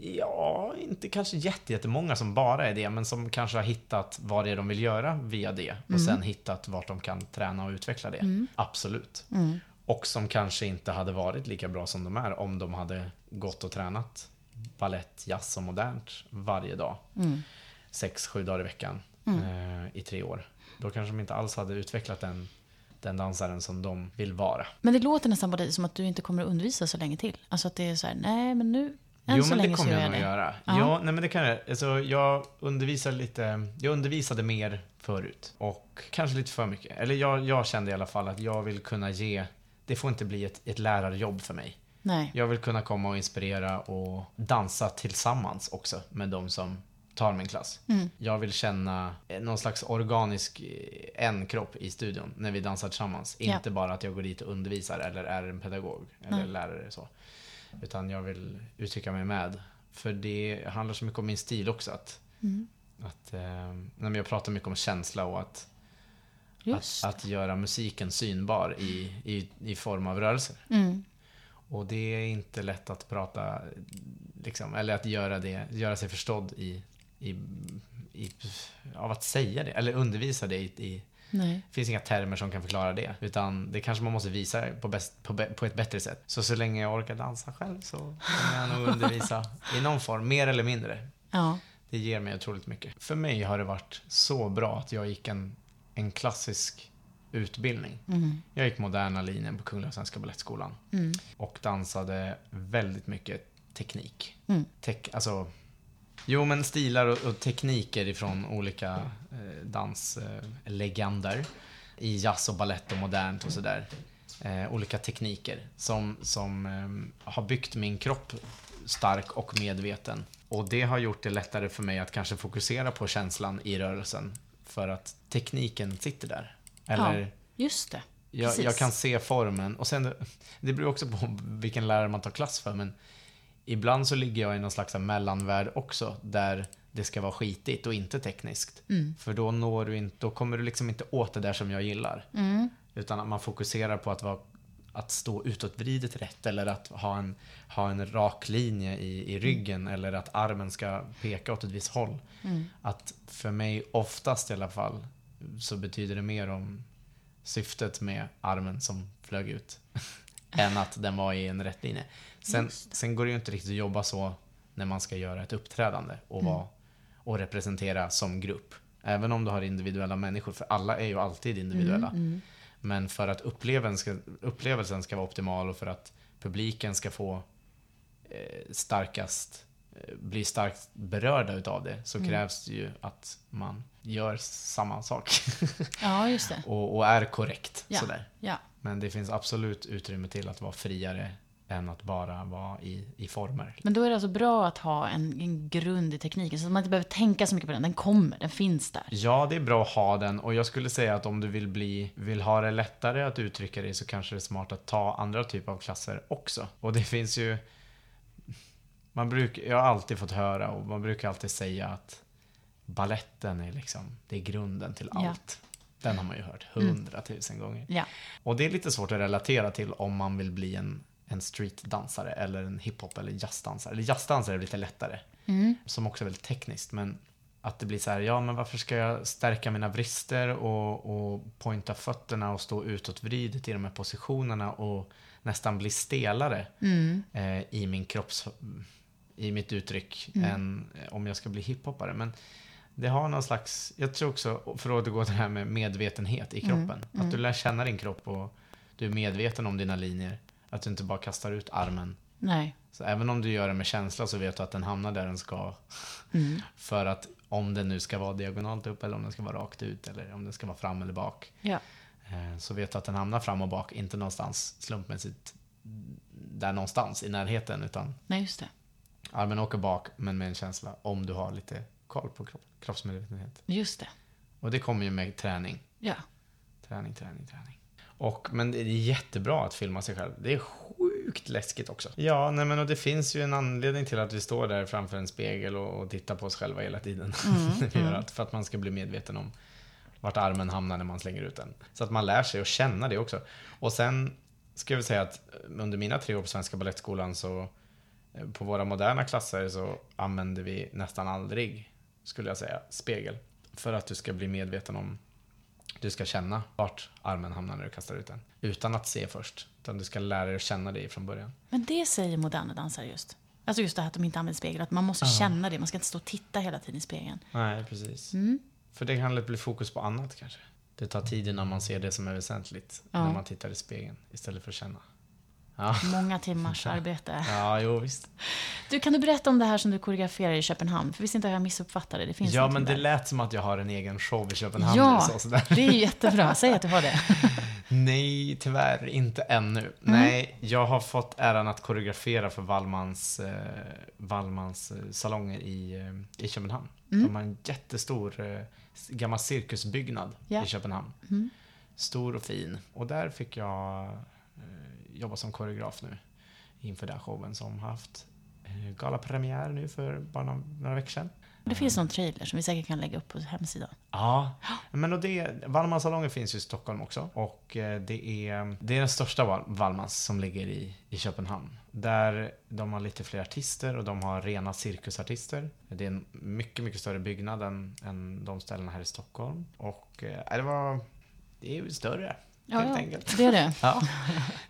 ja, inte kanske jätte- jättemånga som bara är det, men som kanske har hittat vad det är de vill göra via det och Mm. sen hittat vart de kan träna och utveckla det. Absolut. Mm. Och som kanske inte hade varit lika bra som de är om de hade gått och tränat ballett, jazz och modernt varje dag. Mm. Sex, sju dagar i veckan eh, i tre år. Då kanske de inte alls hade utvecklat den, den dansaren som de vill vara. Men det låter nästan på dig som att du inte kommer att undervisa så länge till. Alltså att det är så här, nej men nu, än jo, men det så kommer gör jag jag nog göra. Ja. Ja, nej men det kan jag. Alltså, jag undervisar lite, jag undervisade mer förut. Och kanske lite för mycket. Eller jag, jag kände i alla fall att jag vill kunna ge, det får inte bli ett, ett lärarjobb för mig. Nej. Jag vill kunna komma och inspirera och dansa tillsammans också med de som tar min klass. Mm. Jag vill känna någon slags organisk eh, en-kropp i studion när vi dansar tillsammans. Ja. Inte bara att jag går dit och undervisar eller är en pedagog eller Nej. lärare. Så. Utan jag vill uttrycka mig med. För det handlar så mycket om min stil också. Att, Mm. att, eh, jag pratar mycket om känsla och att, att, att göra musiken synbar i, i, i form av rörelser. Mm. Och det är inte lätt att prata, liksom, eller att göra, det, göra sig förstådd i, i, i, av att säga det, eller undervisa det i, i Nej. det finns inga termer som kan förklara det. Utan det kanske man måste visa på, bäst, på, på ett bättre sätt. Så så länge jag orkar dansa själv så kommer jag nog undervisa i någon form, mer eller mindre. Ja. Det ger mig otroligt mycket. För mig har det varit så bra att jag gick en, en klassisk utbildning. Mm. Jag gick moderna linjen på Kungliga Svenska Balettskolan. Mm. Och dansade väldigt mycket teknik. Mm. Tek, alltså, jo men stilar och, och tekniker ifrån olika eh, danslegender. I jazz och ballett och modernt och sådär. Eh, olika tekniker som, som eh, har byggt min kropp stark och medveten. Och det har gjort det lättare för mig att kanske fokusera på känslan i rörelsen. För att tekniken sitter där. Eller Ja, just det. jag, jag kan se formen. Och sen, det beror också på vilken lärare man tar klass för, men ibland så ligger jag i någon slags mellanvärld också, där det ska vara skitigt och inte tekniskt. Mm. För då, når du inte, då kommer du liksom inte åt det där som jag gillar. Mm. Utan att man fokuserar på att, vara, att stå utåtvridet rätt eller att ha en, ha en rak linje i, i ryggen eller att armen ska peka åt ett visst håll. Mm. Att för mig, oftast i alla fall, så betyder det mer om syftet med armen som flög ut än att den var i en rätt linje. Sen, sen går det ju inte riktigt att jobba så när man ska göra ett uppträdande och, Mm. vara, och representera som grupp. Även om du har individuella människor, för alla är ju alltid individuella. Mm. Men för att upplevelsen ska, upplevelsen ska vara optimal och för att publiken ska få eh, starkast, eh, bli starkt berörda utav det så Mm. krävs det ju att man gör samma sak Ja, just det. och, och är korrekt. Ja. Sådär. Ja. Men det finns absolut utrymme till att vara friare än att bara vara i, i former. Men då är det alltså bra att ha en, en grund i tekniken, så att man inte behöver tänka så mycket på den. Den kommer, den finns där. Ja, det är bra att ha den och jag skulle säga att om du vill bli, vill ha det lättare att uttrycka dig så kanske det är smart att ta andra typer av klasser också. Och det finns ju, man brukar, jag har alltid fått höra och man brukar alltid säga att balletten är liksom, det är grunden till Ja. allt. Den har man ju hört hundratusen gånger. Ja. Och det är lite svårt att relatera till om man vill bli en, en streetdansare eller en hiphop eller jazzdansare. Eller jazzdansare är lite lättare. Mm. Som också är väldigt tekniskt. Men att det blir så här, ja men varför ska jag stärka mina vrister och, och pointa fötterna och stå utåtvridet i de här positionerna och nästan bli stelare Mm. eh, i min kropps, i mitt uttryck än eh, om jag ska bli hiphoppare. Men det har någon slags, jag tror också, för att återgå till det här med medvetenhet i kroppen. Att du lär känna din kropp och du är medveten om dina linjer. Att du inte bara kastar ut armen. Nej. Så även om du gör det med känsla så vet du att den hamnar där den ska. Mm. För att om den nu ska vara diagonalt upp eller om den ska vara rakt ut eller om den ska vara fram eller bak. Ja. eh, Så vet du att den hamnar fram och bak, inte någonstans slumpmässigt där någonstans i närheten utan Nej, just det. armen åker bak men med en känsla om du har lite koll på kropp, kroppsmedvetenhet. Just det. Och det kommer ju med träning. Ja. Träning, träning, träning. Och, men det är jättebra att filma sig själv. Det är sjukt läskigt också. Ja, nej men och det finns ju en anledning till att vi står där framför en spegel och, och tittar på oss själva hela tiden. när vi gör allt, för att man ska bli medveten om vart armen hamnar när man slänger ut den. Så att man lär sig att känna det också. Och sen ska jag väl säga att under mina tre år på Svenska Balettskolan så eh, på våra moderna klasser så använder vi nästan aldrig, skulle jag säga, spegel. För att du ska bli medveten om du ska känna vart armen hamnar när du kastar ut den. Utan att se först. Utan du ska lära dig att känna det från början. Men det säger moderna dansare just. Alltså just det här att de inte använder spegel, att man måste känna det. Man ska inte stå och titta hela tiden i spegeln. Nej, precis. Mm. För det kan lätt bli fokus på annat kanske. Det tar tid innan man ser det som är väsentligt. Ja. När man tittar i spegeln istället för att känna. Ja, Många timmars arbete. ja jo visst. Du, kan du berätta om det här som du koreograferar i Köpenhamn? För visst inte har jag missuppfattat det? Det finns Ja, men det där. lät som att jag har en egen show i Köpenhamn. Ja, eller så, sådär. det är jättebra. Säg att du har det. Nej, tyvärr inte ännu. Mm. Nej, jag har fått äran att koreografera för Wallmans, eh, Wallmans eh, salonger i, eh, i Köpenhamn. Mm. De har en jättestor eh, gammal cirkusbyggnad Ja. i Köpenhamn. Mm. Stor och fin. Och där fick jag eh, jobba som koreograf nu inför den showen som har haft eh, galapremiär nu för bara några, veckor sedan. Det finns någon trailer som vi säkert kan lägga upp på hemsidan. Ja, men och det, Wallmanssalongen finns ju i Stockholm också. Och eh, det är, det är den största Wall- Wallmans som ligger i, i Köpenhamn. Där de har lite fler artister och de har rena cirkusartister. Det är en mycket, mycket större byggnad än, än de ställena här i Stockholm. Och eh, det var, det är ju större. Ja, helt enkelt. det är det. Ja,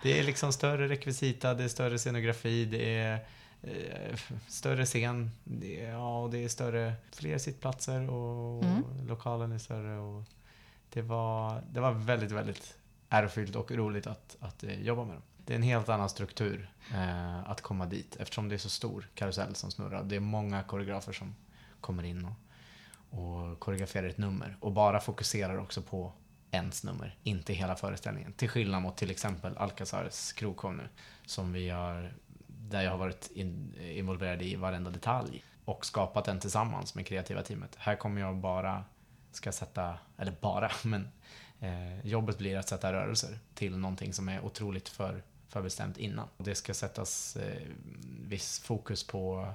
det är liksom större rekvisita, det är större scenografi, det är eh, större scen, det är, ja, och det är större, fler sittplatser och Mm. lokalen är större. Och det, var, det var väldigt, väldigt ärofyllt och roligt att, att eh, jobba med dem. Det är en helt annan struktur eh, att komma dit eftersom det är så stor karusell som snurrar. Det är många koreografer som kommer in och, och koreograferar ett nummer och bara fokuserar också på ens nummer, inte hela föreställningen. Till skillnad mot till exempel Alcazars krogshow nu, som vi har, där jag har varit in, involverad i varenda detalj och skapat den tillsammans med kreativa teamet. Här kommer jag bara ska sätta, eller bara, men eh, jobbet blir att sätta rörelser till någonting som är otroligt för, förbestämt innan. Det ska sättas eh, viss fokus på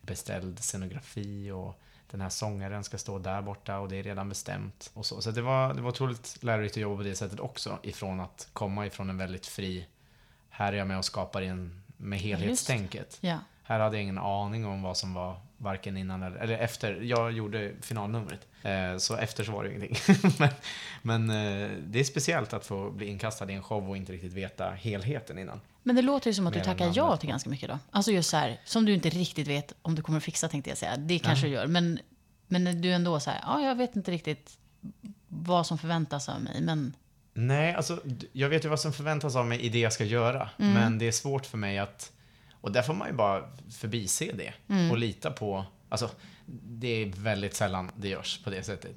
beställd scenografi och den här sångaren ska stå där borta och det är redan bestämt. Och så så det, var, det var otroligt lärorikt att jobba på det sättet också. Ifrån att komma ifrån en väldigt fri, här är jag med och skapar en, med helhetstänket. Ja. Här hade jag ingen aning om vad som var varken innan eller, eller efter. Jag gjorde finalnumret. Eh, så efter så var det ingenting. men men eh, det är speciellt att få bli inkastad i en show och inte riktigt veta helheten innan. Men det låter ju som att du Mer än tackar ja till ganska mycket då. Alltså just så här, som du inte riktigt vet om du kommer fixa tänkte jag säga. Det kanske du gör. Men, men du är ändå så här, ja jag vet inte riktigt vad som förväntas av mig. Men Nej, alltså jag vet ju vad som förväntas av mig i det jag ska göra. Men det är svårt för mig att... Och där får man ju bara förbise det. Och lita på... Alltså, det är väldigt sällan det görs på det sättet.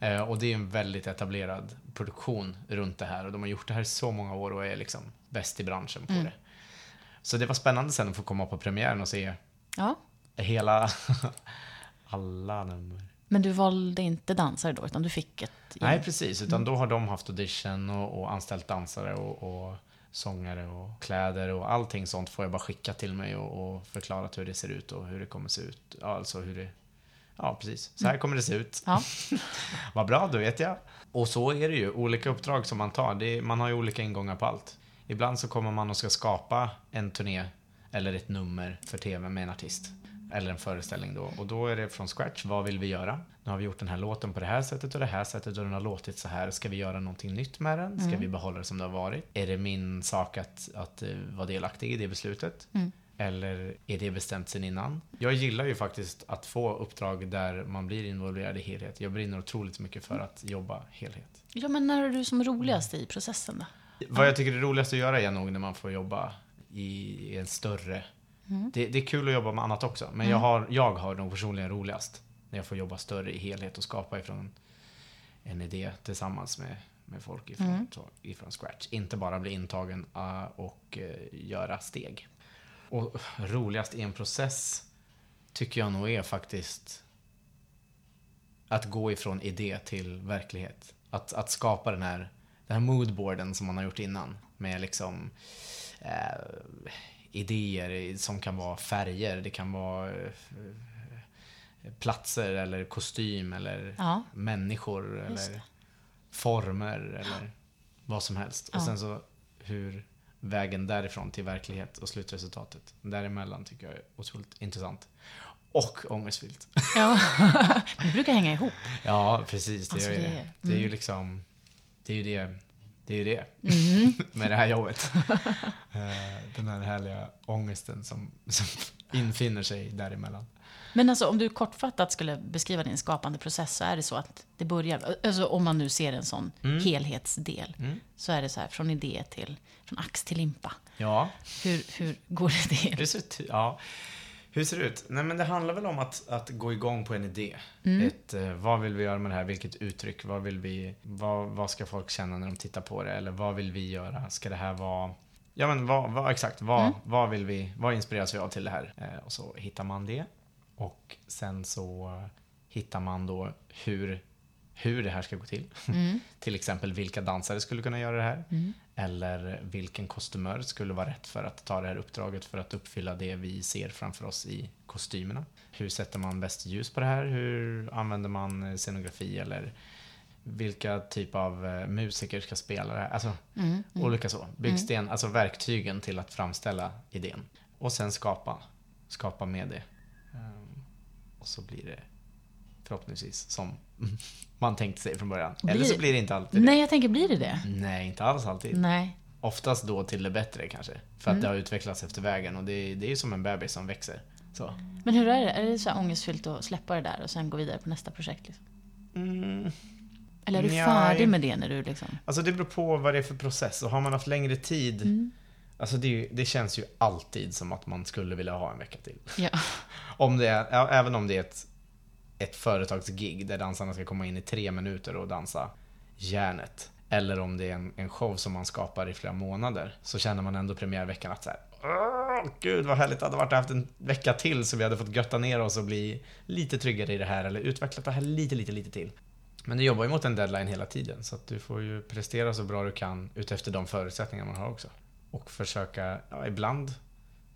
Eh, och det är en väldigt etablerad produktion runt det här. Och de har gjort det här i så många år och är liksom bäst i branschen på det. Så det var spännande sen att få komma på premiären och se ja. hela... alla nummer. Men du valde inte dansare då, utan du fick ett Nej, precis. Utan då har de haft audition och, och anställt dansare och, och sångare och kläder och allting sånt får jag bara skicka till mig och, och förklarat hur det ser ut och hur det kommer se ut. Ja, Alltså hur det... Ja, precis. Så här kommer det se ut. Ja. Vad bra, då vet jag. Och så är det ju. Olika uppdrag som man tar. Är, man har ju olika ingångar på allt. Ibland så kommer man och ska skapa en turné eller ett nummer för TV med en artist. Eller en föreställning då. Och då är det från scratch. Vad vill vi göra? Nu har vi gjort den här låten på det här sättet och det här sättet och den har låtit så här. Ska vi göra någonting nytt med den? Ska vi behålla det som det har varit? Är det min sak att, att eh, vara delaktig i det beslutet? Eller är det bestämt sen innan? Jag gillar ju faktiskt att få uppdrag där man blir involverad i helhet. Jag brinner otroligt mycket för att jobba helhet. ja, men när är du som roligast i processen då? Vad jag tycker är roligast att göra är nog när man får jobba i en större... Det, det är kul att jobba med annat också, men jag, har, jag har nog personligen roligast när jag får jobba större i helhet och skapa ifrån en idé tillsammans med, med folk ifrån, så, ifrån scratch. Inte bara bli intagen uh, och uh, göra steg. Och roligast i en process tycker jag nog är faktiskt att gå ifrån idé till verklighet. Att, att skapa den här, den här moodboarden som man har gjort innan. Med liksom eh, idéer som kan vara färger, det kan vara eh, platser eller kostym eller Ja. människor eller former eller vad som helst. Och Ja. sen så hur vägen därifrån till verklighet och slutresultatet däremellan tycker jag är otroligt intressant. Och ångestfyllt. Ja, det brukar hänga ihop. Ja, precis. Det, Alltså, är, ju det det. är- det är ju liksom... Det är ju det. Det är ju det. Mm. Med det här jobbet. Eh, Den här härliga ångesten som, som infinner sig däremellan. Men alltså om du kortfattat skulle beskriva din skapande process så är det så att det börjar, alltså om man nu ser en sån helhetsdel, så är det så här från idé till, från ax till limpa. Ja, Hur, hur går det till? det- ja. Hur ser det ut? Nej, men det handlar väl om att, att gå igång på en idé. Mm. Ett, eh, vad vill vi göra med det här? Vilket uttryck? Vad, vill vi, vad, vad ska folk känna när de tittar på det? Eller vad vill vi göra? Ska det här vara... Ja, men vad, vad, exakt. Vad, Mm. vad vill vi... Vad inspireras vi av till det här? Eh, och så hittar man det. Och sen så hittar man då hur, hur det här ska gå till. Mm. till exempel vilka dansare skulle kunna göra det här. Eller vilken kostymör skulle vara rätt för att ta det här uppdraget för att uppfylla det vi ser framför oss i kostymerna. Hur sätter man bäst ljus på det här? Hur använder man scenografi? Eller vilka typ av eh, musiker ska spela det här? Alltså, Mm, olika så. Byggsten, alltså verktygen till att framställa idén. Och sen skapa. Skapa med det. Ehm, och så blir det förhoppningsvis som man tänkte sig från början. Eller Blir- så blir det inte alltid det. Nej, jag tänker, blir det det? Nej, inte alls alltid. Nej. Oftast då till det bättre kanske. För att det har utvecklats efter vägen och det, det är ju som en bebis som växer. Så. Men hur är det? Är det så ångestfyllt att släppa det där och sen gå vidare på nästa projekt? Liksom? Mm. Eller är du Nja, färdig med det när du liksom... Alltså det beror på vad det är för process. Och har man haft längre tid, alltså det, ju- det känns ju alltid som att man skulle vilja ha en vecka till. Ja. Om det är, även om det är ett, ett företagsgig där dansarna ska komma in i tre minuter och dansa järnet. Eller om det är en, en show som man skapar i flera månader. Så känner man ändå premiärveckan att så här, Åh, gud vad härligt det hade varit att haft en vecka till så vi hade fått götta ner oss och bli lite tryggare i det här. Eller utvecklat det här lite, lite, lite till. Men du jobbar ju mot en deadline hela tiden så att du får ju prestera så bra du kan utefter de förutsättningar man har också. Och försöka, ja ibland,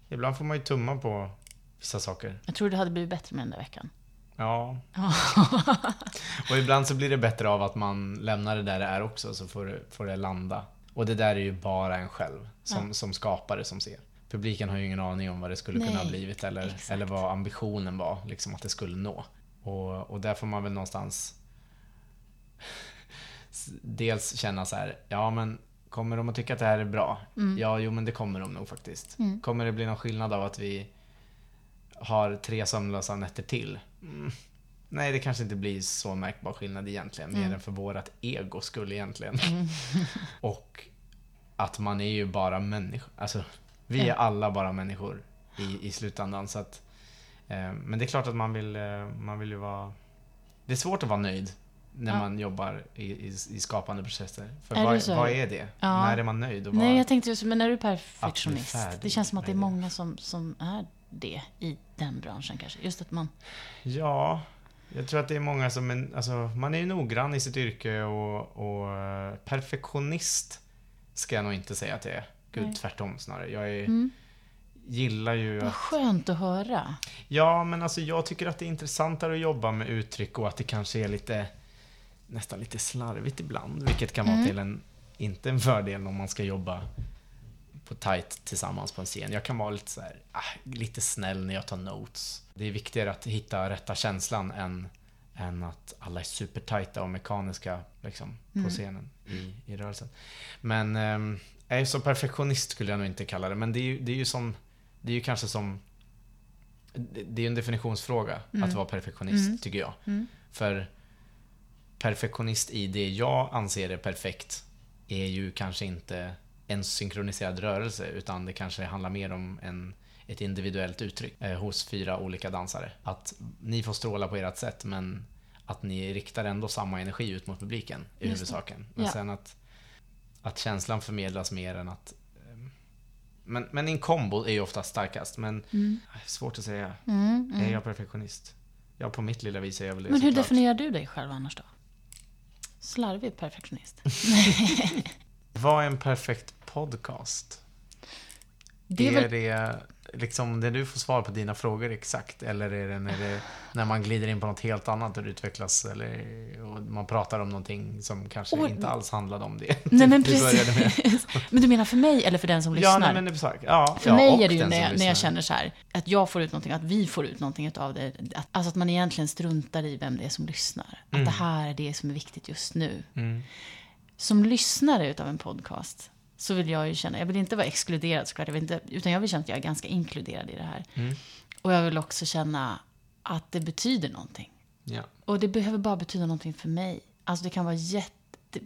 ibland får man ju tumma på vissa saker. Jag tror det hade blivit bättre med den där veckan. Ja. och ibland så blir det bättre av att man lämnar det där det är också, så får det, får det landa. Och det där är ju bara en själv, som, ja. som skapare som ser. Publiken har ju ingen aning om vad det skulle Nej, kunna ha blivit eller, eller vad ambitionen var, liksom att det skulle nå. Och, och där får man väl någonstans dels känna så här, ja men kommer de att tycka att det här är bra? Mm. Ja, jo men det kommer de nog faktiskt. Mm. Kommer det bli någon skillnad av att vi har tre sömnlösa nätter till? Mm. Nej, det kanske inte blir så märkbar skillnad egentligen, mer mm. än för vårat ego skull egentligen. Mm. och att man är ju bara människor. Alltså, vi är alla bara människor i, i slutändan. Så att, eh, men det är klart att man vill, eh, man vill ju vara... Det är svårt att vara nöjd när ja. man jobbar i, i, i, skapande processer. För är vad, vad, är det? Ja. När är man nöjd? Och Nej, jag tänkte just, men är du perfektionist? Det känns som att det är många som, som är det i den branschen kanske. Just att man... Ja, jag tror att det är många som, är, alltså, man är ju noggrann i sitt yrke och, och eh, perfektionist ska jag nog inte säga att det är. Gud, Nej. tvärtom snarare. Jag är, mm. gillar ju Vad skönt att höra. Ja, men alltså jag tycker att det är intressantare att jobba med uttryck och att det kanske är lite nästan lite slarvigt ibland. Vilket kan vara mm. till en, inte en fördel om man ska jobba på tight tillsammans på en scen. Jag kan vara lite, så här, ah, lite snäll när jag tar notes. Det är viktigare att hitta rätta känslan än, än att alla är supertajta och mekaniska liksom, på mm. scenen i, i rörelsen. Men eh, jag är så perfektionist skulle jag nog inte kalla det, men det är ju, det är ju som det är ju kanske som det är en definitionsfråga mm. att vara perfektionist, mm. tycker jag. Mm. För perfektionist i det jag anser är perfekt är ju kanske inte en synkroniserad rörelse utan det kanske handlar mer om en, ett individuellt uttryck eh, hos fyra olika dansare. Att ni får stråla på ert sätt men att ni riktar ändå samma energi ut mot publiken i huvudsaken. Men ja. sen att, att känslan förmedlas mer än att eh, men, men en kombo är ju ofta starkast. Men mm. svårt att säga. Mm, mm. Är jag perfektionist? Ja, på mitt lilla vis är jag väl det Men hur definierar du dig själv annars då? Slarvig perfektionist. Vad är en perfekt podcast? Det är, är väl... det liksom när du får svar på dina frågor exakt? Eller är det när, det, när man glider in på något helt annat och det utvecklas? Eller man pratar om någonting som kanske och, inte alls handlade om det. Nej men precis. men du menar för mig eller för den som lyssnar? Ja, nej, men det är ja, För ja, mig är det ju när jag, när jag, känner så här, att jag får ut någonting, att vi får ut någonting av det. Att, alltså att man egentligen struntar i vem det är som lyssnar. Att mm. det här är det som är viktigt just nu. Mm. Som lyssnare utav en podcast så vill jag ju känna, jag vill inte vara exkluderad såklart, jag vill inte, utan jag vill känna att jag är ganska inkluderad i det här. Mm. Och jag vill också känna att det betyder någonting. Ja. Och det behöver bara betyda någonting för mig. Alltså det kan vara jätte... Det,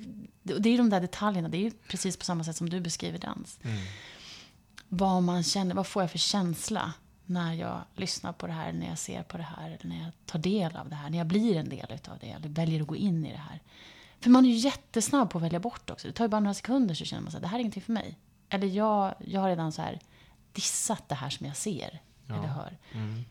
det är ju de där detaljerna, det är ju precis på samma sätt som du beskriver dans. Mm. Vad man känner, vad får jag för känsla när jag lyssnar på det här, när jag ser på det här, eller när jag tar del av det här, när jag blir en del av det, eller väljer att gå in i det här. För man är ju jättesnabb på att välja bort också. Det tar ju bara några sekunder så känner man att det här är ingenting för mig. Eller jag, jag har redan så här dissat det här som jag ser ja. eller hör. Mm.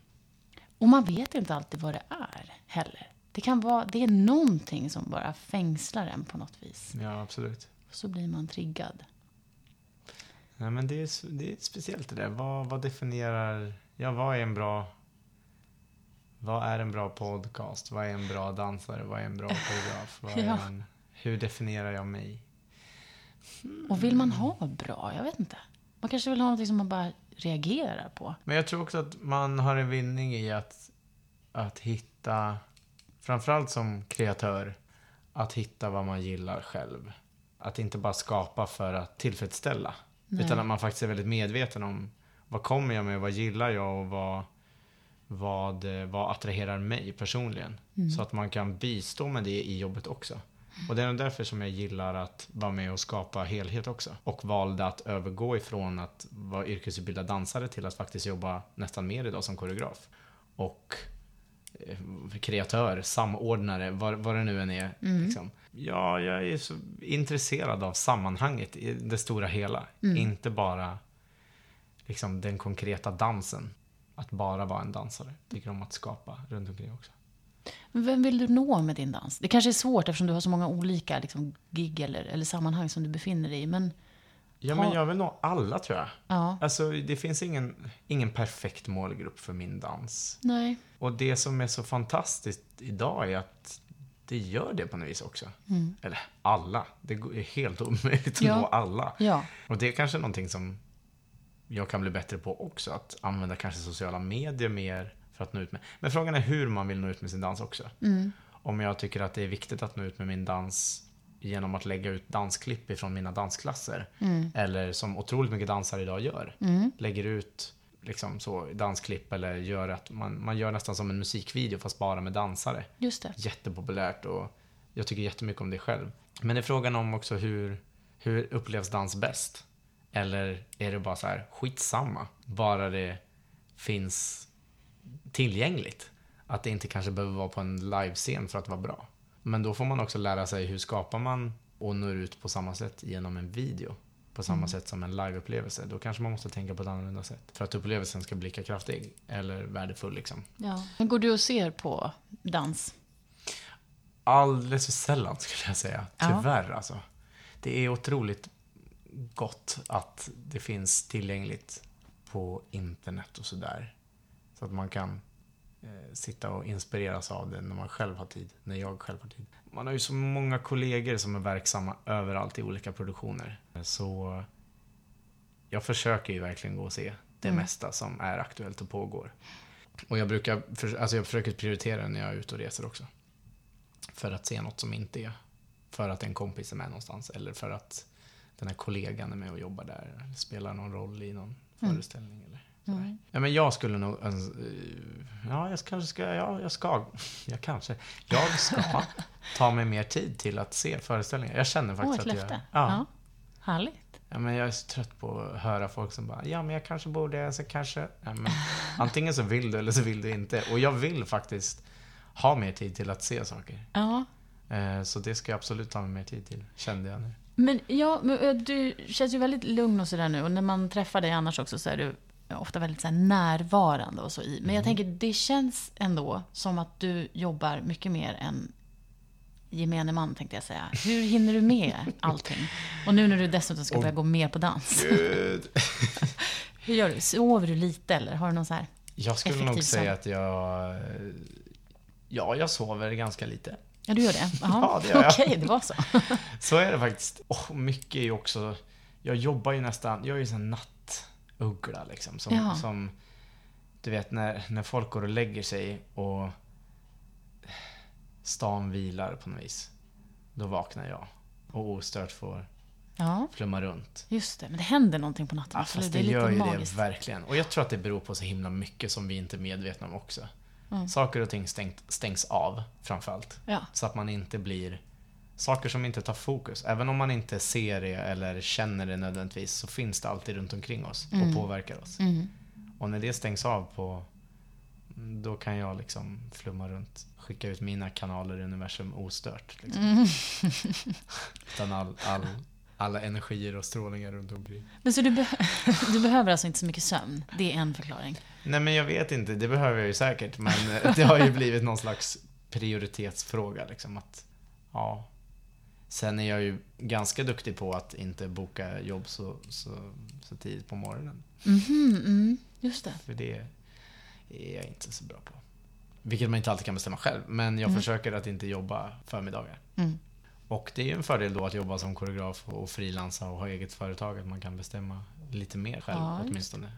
Och man vet inte alltid vad det är heller. Det kan vara, det är någonting som bara fängslar en på något vis. Ja, absolut. Så blir man triggad. Nej, men det är, det är speciellt det där. Vad, vad definierar, ja vad är en bra vad är en bra podcast? Vad är en bra dansare? Vad är en bra koreograf? ja. En, hur definierar jag mig? Och vill man ha bra? Jag vet inte. Man kanske vill ha något som man bara reagerar på. Men jag tror också att man har en vinning i att, att hitta, framförallt som kreatör, att hitta vad man gillar själv. Att inte bara skapa för att tillfredsställa. Nej. Utan att man faktiskt är väldigt medveten om vad kommer jag med, vad gillar jag och vad vad, vad attraherar mig personligen. Mm. Så att man kan bistå med det i jobbet också. Och det är därför som jag gillar att vara med och skapa helhet också. Och valde att övergå ifrån att vara yrkesutbildad dansare till att faktiskt jobba nästan mer idag som koreograf. Och eh, kreatör, samordnare, vad, vad det nu än är. Mm. Liksom. Ja, jag är så intresserad av sammanhanget i det stora hela. Mm. Inte bara liksom, den konkreta dansen att bara vara en dansare. Tycker om att skapa runt omkring också. Men Vem vill du nå med din dans? Det kanske är svårt eftersom du har så många olika liksom, gig eller, eller sammanhang som du befinner dig i. Men Ja, men jag vill nå alla tror jag. ja, Alltså, det finns ingen, ingen perfekt målgrupp för min dans. nej. Och det som är så fantastiskt idag är att det gör det på något vis också. Eller alla. Det är helt omöjligt att Ja. nå alla. Ja, Och det är kanske någonting som jag kan bli bättre på också. Att använda kanske sociala medier mer för att nå ut med. Men frågan är hur man vill nå ut med sin dans också. Om jag tycker att det är viktigt att nå ut med min dans genom att lägga ut dansklipp ifrån mina dansklasser. Eller som otroligt mycket dansare idag gör. Lägger ut liksom så dansklipp eller gör att man, man gör nästan som en musikvideo fast bara med dansare just det. jättepopulärt och jag tycker jättemycket om det själv. Men det är frågan om också hur, hur upplevs dans bäst? Eller är det bara så här, skitsamma, bara det finns tillgängligt. Att det inte kanske behöver vara på en livescen för att vara bra. Men då får man också lära sig hur skapar man och når ut på samma sätt genom en video. På samma sätt som en liveupplevelse. Då kanske man måste tänka på ett annorlunda sätt. För att upplevelsen ska bli lika kraftig eller värdefull liksom. Ja. Men går du och ser på dans? Alldeles för sällan skulle jag säga. Ja. Tyvärr alltså. Det är otroligt gott att det finns tillgängligt på internet och sådär. Så att man kan eh, sitta och inspireras av det när man själv har tid. När jag själv har tid. Man har ju så många kollegor som är verksamma överallt i olika produktioner. Så jag försöker ju verkligen gå och se det mesta som är aktuellt och pågår. Och jag brukar, alltså jag försöker prioritera när jag är ute och reser också. För att se något som inte är för att en kompis är med någonstans eller för att den här kollegan är med och jobbar där spelar någon roll i någon föreställning eller sådär. Ja, men jag skulle nog eh, Ja, jag kanske ska, ja, jag ska, jag kanske, jag ska ta mig mer tid till att se föreställningar. Jag känner faktiskt ett att jag, Ja. ja, Härligt. Ja, men jag är så trött på att höra folk som bara, ja men jag kanske borde, så kanske. Ja, men, antingen så vill du eller så vill du inte. Och jag vill faktiskt ha mer tid till att se saker. Ja. Eh, Så det ska jag absolut ta mig mer tid till, kände jag nu. Men ja, men, eh, du känns ju väldigt lugn och sådär nu. Och när man träffar dig annars också så är du ofta väldigt så närvarande och så i. Men jag tänker, det känns ändå som att du jobbar mycket mer än gemene man, tänkte jag säga. Hur hinner du med allting? Och nu när du dessutom ska börja gå mer på dans. Hur gör du? Sover du lite eller har du någon så här... Jag skulle nog säga att jag... eh, Ja, jag sover ganska lite. Ja, du gör det? Jaha. Ja, det gör jag. Okej, det var så. Så är det faktiskt. Och mycket är ju också... Jag jobbar ju nästan... Jag är ju sån nattuggla liksom. Som, som... Du vet när, när folk går och lägger sig och stan vilar på något vis. Då vaknar jag. Och ostört får Ja, flumma runt. just det. Men det händer någonting på natten. Ja, absolut. fast det det, gör ju magiskt. det verkligen. Och jag tror att det beror på så himla mycket som vi inte är medvetna om också. Mm. Saker och ting stängt, stängs av framförallt. Ja. Så att man inte blir... Saker som inte tar fokus. Även om man inte ser det eller känner det nödvändigtvis så finns det alltid runt omkring oss och påverkar oss. Mm. Och när det stängs av på... Då kan jag liksom flumma runt. Skicka ut mina kanaler i universum ostört. Liksom. Mm. Utan all, all, alla energier och strålningar runt omkring. Men så du, be- du behöver alltså inte så mycket sömn? Det är en förklaring. Nej men jag vet inte, det behöver jag ju säkert. Men eh, det har ju blivit någon slags prioritetsfråga liksom att, ja. Sen är jag ju ganska duktig på att inte boka jobb så, så, så tidigt på morgonen. Mhm, mm, just det. För det är jag inte så bra på. Vilket man inte alltid kan bestämma själv. Men jag försöker att inte jobba förmiddagar. Mm. Och det är ju en fördel då att jobba som koreograf och frilansa och ha eget företag. Att man kan bestämma lite mer själv Ja, åtminstone.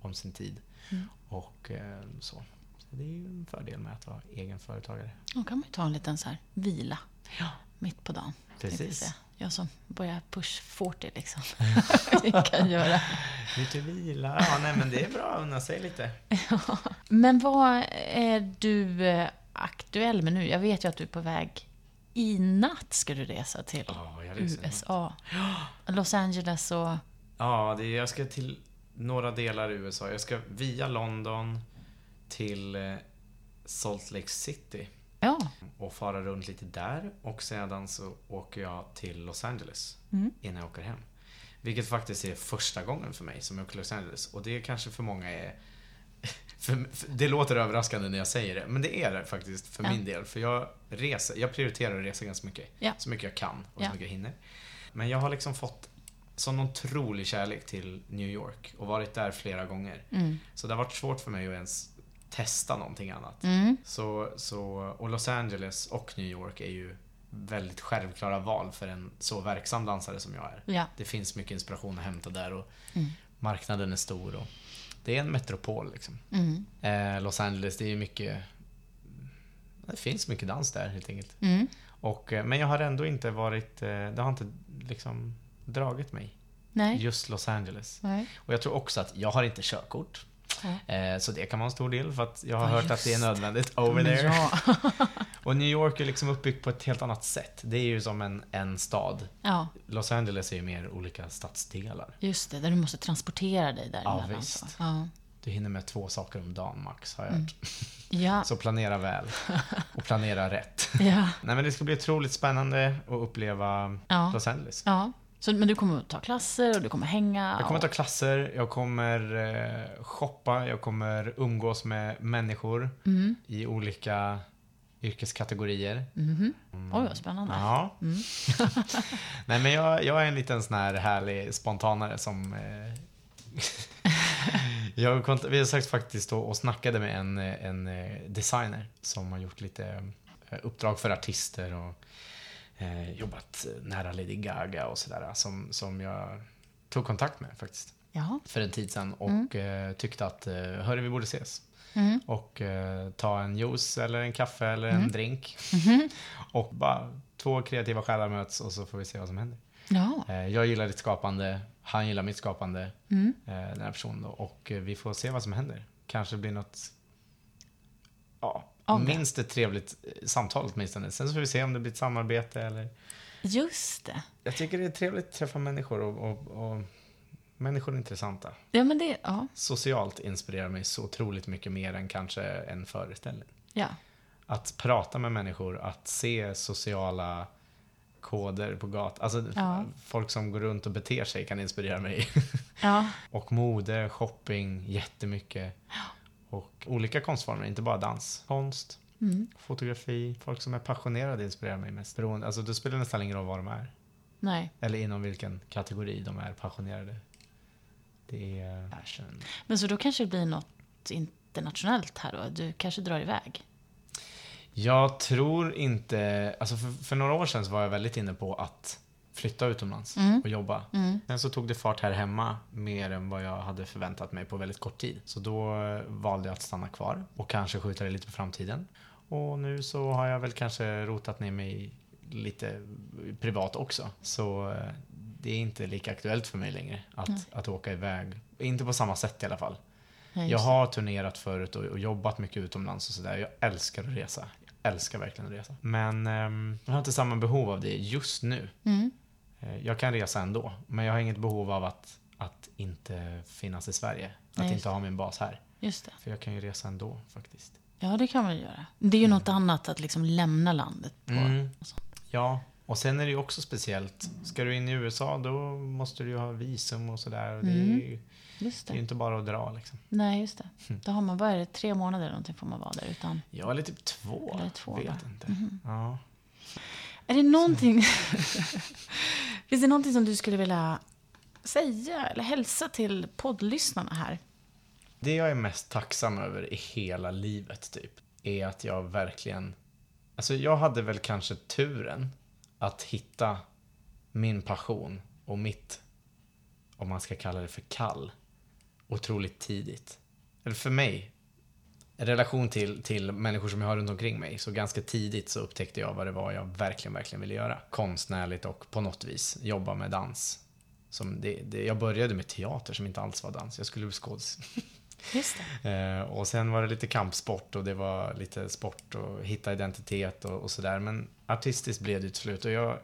Om sin tid. Mm. Och eh, så. så. Det är ju en fördel med att vara egen företagare. Då kan man ju ta en liten så här vila Ja. mitt på dagen. Precis. Jag som börjar push 40 liksom. Vi kan göra. Lite vila. Ja, nej men det är bra att unna sig lite. Men vad är du eh, aktuell med nu? Jag vet ju att du är på väg i natt ska du resa till Ja. USA. Los Angeles och... Ja, det jag ska till några delar i USA. Jag ska via London till eh, Salt Lake City Ja. och fara runt lite där. Och sedan så åker jag till Los Angeles Mm. innan jag åker hem. Vilket faktiskt är första gången för mig som jag åker till Los Angeles. Och det kanske för många är För, för, det låter överraskande när jag säger det, men det är det faktiskt för Ja. min del. För jag reser, jag prioriterar att resa ganska mycket. Ja. Så mycket jag kan och så mycket jag hinner. Men jag har liksom fått sån otrolig kärlek till New York och varit där flera gånger. Mm. Så det har varit svårt för mig att ens testa någonting annat. Mm. Så, så, och Los Angeles och New York är ju väldigt självklara val för en så verksam dansare som jag är. Ja. Det finns mycket inspiration att hämta där och Mm. marknaden är stor. Och det är en metropol liksom. Mm. Eh, Los Angeles, det är ju mycket... Det finns mycket dans där helt enkelt. Mm. Och, eh, men jag har ändå inte varit... eh, Det har inte liksom dragit mig. Nej. Just Los Angeles. Nej. Och jag tror också att jag har inte körkort. Eh, Så det kan vara en stor del för att jag har Ja, hört att det är nödvändigt over there. Ja. Och New York är liksom uppbyggt på ett helt annat sätt. Det är ju som en, en stad. ja, Los Angeles är ju mer olika stadsdelar. just det. Där du måste transportera dig Ja, däremellan. visst. så. Ja. Du hinner med två saker om dagen max, har jag Mm. hört. Ja. Så planera väl. Och planera rätt. Ja. Nej men det ska bli otroligt spännande att uppleva Ja. Los Angeles. ja. Så, men du kommer ta klasser och du kommer hänga? Jag kommer ta klasser, jag kommer eh, shoppa, jag kommer umgås med människor Mm. i olika yrkeskategorier. Mhm. Oj, vad spännande. Ja. Mm. Nej men jag, jag är en liten sån här härlig spontanare som... Eh, jag vi har sagt faktiskt och, snackade med en, en eh, designer som har gjort lite eh, uppdrag för artister och eh, jobbat nära Lady Gaga och sådär. Som, som jag tog kontakt med faktiskt Ja. för en tid sedan och eh, tyckte att eh, hörru, vi borde ses. Mm. Och eh, ta en juice eller en kaffe eller en drink. Mhm. Och bara två kreativa själar möts och så får vi se vad som händer. Ja. Eh, jag gillar ditt skapande, han gillar mitt skapande, Mm. eh, den här personen då. Och eh, vi får se vad som händer. Kanske blir något, ja, Det. minst ett trevligt eh, samtal åtminstone. Sen så får vi se om det blir ett samarbete eller... Just det. Jag tycker det är trevligt att träffa människor och, och, och människor är intressanta. Ja, men det... Ja. Socialt inspirerar mig så otroligt mycket mer än kanske en föreställning. Ja. Att prata med människor, att se sociala koder på gatan. Alltså Ja. folk som går runt och beter sig kan inspirera mig. Ja. och mode, shopping, jättemycket. Och olika konstformer, inte bara dans. Konst, Mm. fotografi. Folk som är passionerade inspirerar mig mest. Beroende, alltså det spelar nästan ingen roll vad de är. Nej. Eller inom vilken kategori de är passionerade. Det är passion. Men så då kanske det blir något internationellt här då? Du kanske drar iväg? Jag tror inte, alltså för, för några år sedan var jag väldigt inne på att flytta utomlands Mm. och jobba. Mm. Sen så tog det fart här hemma mer än vad jag hade förväntat mig på väldigt kort tid. Så då eh, valde jag att stanna kvar och kanske skjuta det lite på framtiden. Och nu så har jag väl kanske rotat ner mig lite privat också. Så eh, det är inte lika aktuellt för mig längre att, att åka iväg. Inte på samma sätt i alla fall. Nej, Jag har turnerat förut och, och jobbat mycket utomlands och sådär. Jag älskar att resa. Jag älskar verkligen att resa. Men ehm, jag har inte samma behov av det just nu. Mm. Eh, Jag kan resa ändå, men jag har inget behov av att, att inte finnas i Sverige. Att Nej, just inte ha min bas här. Just det. För jag kan ju resa ändå faktiskt. Ja, det kan man göra. Det är ju något annat att liksom lämna landet på. Mm. Ja, och sen är det ju också speciellt. Ska du in i USA då måste du ju ha visum och sådär. Och Det är Mm. ju Just det är ju det. inte bara att dra liksom. Nej, just det. Då har man, vad är det, tre månader någonting får man vara där utan. Ja, eller typ två. Eller två, vet va? inte. Ja. Är det någonting... Finns det någonting som du skulle vilja säga eller hälsa till poddlyssnarna här? Det jag är mest tacksam över i hela livet, typ, är att jag verkligen... Alltså, jag hade väl kanske turen att hitta min passion och mitt, om man ska kalla det för kall, otroligt tidigt. Eller för mig, relation till, till människor som jag har runt omkring mig, så ganska tidigt så upptäckte jag vad det var jag verkligen, verkligen ville göra. Konstnärligt och på något vis jobba med dans. Som det, det, jag började med teater som inte alls var dans. Jag skulle bli skådis. Just det. Eh, och sen var det lite kampsport och det var lite sport och hitta identitet och, och sådär. Men artistiskt blev det till slut och jag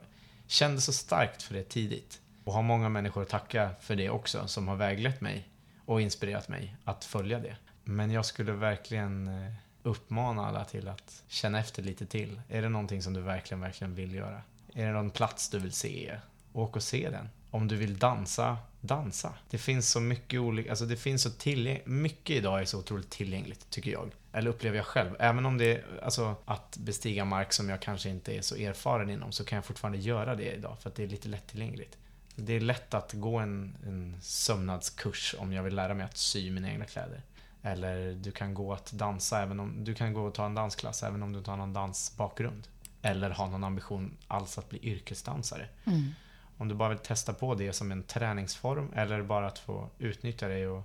kände så starkt för det tidigt. Och har många människor att tacka för det också som har väglett mig och inspirerat mig att följa det. Men jag skulle verkligen eh, uppmana alla till att känna efter lite till. Är det någonting som du verkligen, verkligen vill göra? Är det någon plats du vill se? åk och se den. Om du vill dansa, dansa. Det finns så mycket olika, alltså det finns så tillgängligt, mycket idag är så otroligt tillgängligt, tycker jag. Eller upplever jag själv. Även om det är, alltså att bestiga mark som jag kanske inte är så erfaren inom, så kan jag fortfarande göra det idag, för att det är lite lättillgängligt. Det är lätt att gå en, en sömnadskurs om jag vill lära mig att sy mina egna kläder. Eller du kan gå att dansa, även om, du kan gå och ta en dansklass även om du inte har någon dansbakgrund. Eller har någon ambition alls att bli yrkesdansare. Mm. Om du bara vill testa på det som en träningsform eller bara att få utnyttja det och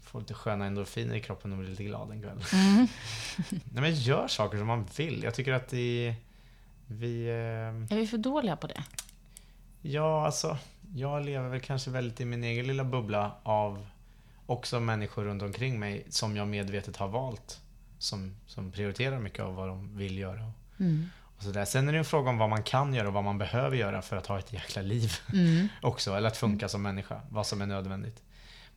få lite sköna endorfiner i kroppen och bli lite glad en kväll. Mm. Nej men gör saker som man vill. Jag tycker att det, vi... Eh, Är vi för dåliga på det? ja, alltså. Jag lever väl kanske väldigt i min egen lilla bubbla av också människor runt omkring mig som jag medvetet har valt. Som, som prioriterar mycket av vad de vill göra. Mm. Och så där. Sen är det en fråga om vad man kan göra och vad man behöver göra för att ha ett jäkla liv Mm. också. Eller att funka som människa. Vad som är nödvändigt.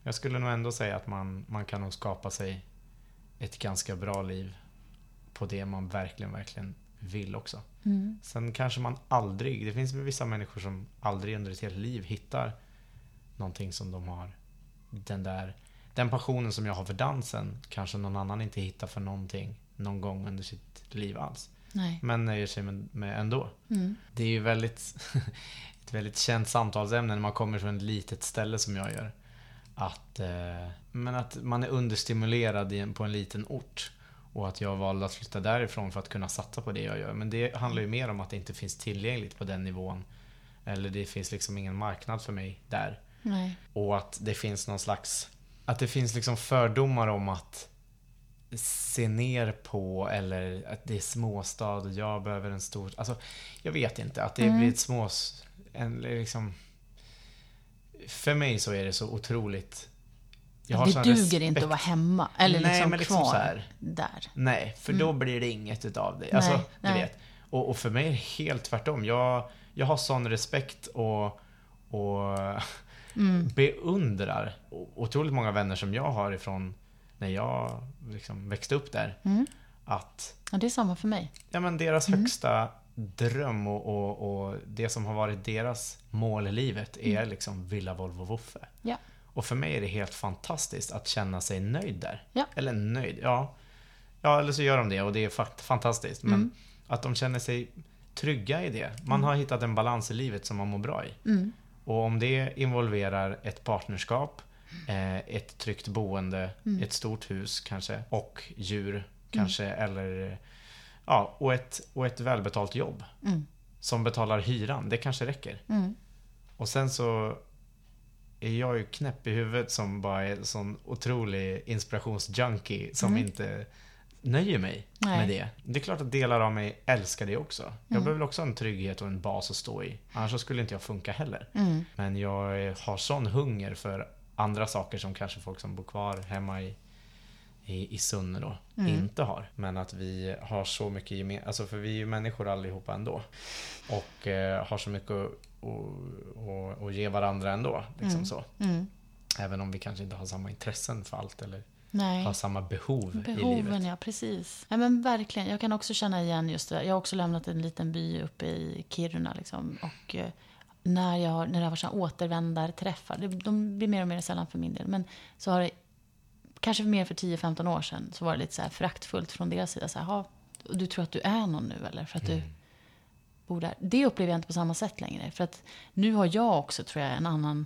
Jag skulle nog ändå säga att man, man kan nog skapa sig ett ganska bra liv på det man verkligen, verkligen vill också. Mm. Sen kanske man aldrig, det finns vissa människor som aldrig under ett helt liv hittar någonting som de har. Den där, den passionen som jag har för dansen kanske någon annan inte hittar för någonting någon gång under sitt liv alls. Nej. Men nöjer sig med, med ändå. Mm. Det är ju väldigt, ett väldigt känt samtalsämne när man kommer från ett litet ställe som jag gör. Att, eh, men att man är understimulerad i på en liten ort. Och att jag valde att flytta därifrån för att kunna satsa på det jag gör. Men det handlar ju mer om att det inte finns tillgängligt på den nivån. Eller det finns liksom ingen marknad för mig där. Nej. Och att det finns någon slags... Att det finns liksom fördomar om att se ner på eller att det är småstad och jag behöver en stor... Alltså, jag vet inte. Att det Mm. blir ett små... En, liksom, för mig så är det så otroligt... Jag har det duger respekt. inte att vara hemma. Eller Nej, liksom men liksom kvar så här. där. Nej, för då blir det inget utav det. Alltså, Mm. Nej, du nej. vet. Och, och för mig är det helt tvärtom. Jag, jag har sån respekt och, och Mm. beundrar otroligt många vänner som jag har ifrån när jag liksom växte upp där. Mm. Att Ja, det är samma för mig. ja, men deras Mm. högsta dröm och, och, och det som har varit deras mål i livet är liksom Villa Volvo Woffe. Mm. Ja. Och för mig är det helt fantastiskt att känna sig nöjd där. Ja. Eller nöjd, ja. Ja, eller så gör de det och det är fa- fantastiskt. Men Mm. att de känner sig trygga i det. Man har hittat en balans i livet som man mår bra i. Mm. Och om det involverar ett partnerskap, eh, ett tryggt boende, Mm. ett stort hus kanske och djur kanske eller ja, och ett, och ett välbetalt jobb Mm. som betalar hyran. Det kanske räcker. Mm. Och sen så är jag ju knäpp i huvudet som bara är en sån otrolig inspirationsjunkie som Mm. inte nöjer mig Nej. med det. Det är klart att delar av mig älskar det också. Jag Mm. behöver också en trygghet och en bas att stå i. Annars skulle inte jag funka heller. Mm. Men jag har sån hunger för andra saker som kanske folk som bor kvar hemma i, i, i Sunne då Mm. inte har. Men att vi har så mycket gemensamt, alltså för vi är ju människor allihopa ändå. Och eh, har så mycket att, att, att, att ge varandra ändå. Liksom Mm. så. Mm. Även om vi kanske inte har samma intressen för allt eller Nej. har samma behov i Behoven, livet. ja precis. Ja, men verkligen. Jag kan också känna igen just det där. Jag har också lämnat en liten by uppe i Kiruna. Liksom, och eh, när, jag, när det har varit så här återvändarträffar, det- de blir mer och mer sällan för min del, men så har det, kanske mer för 10-15 år sedan, så var det lite så här föraktfullt från deras sida. Så här, "Ha, du tror att du är någon nu eller? För att Mm. du bor där. Det upplever jag inte på samma sätt längre. För att nu har jag också, tror jag, en annan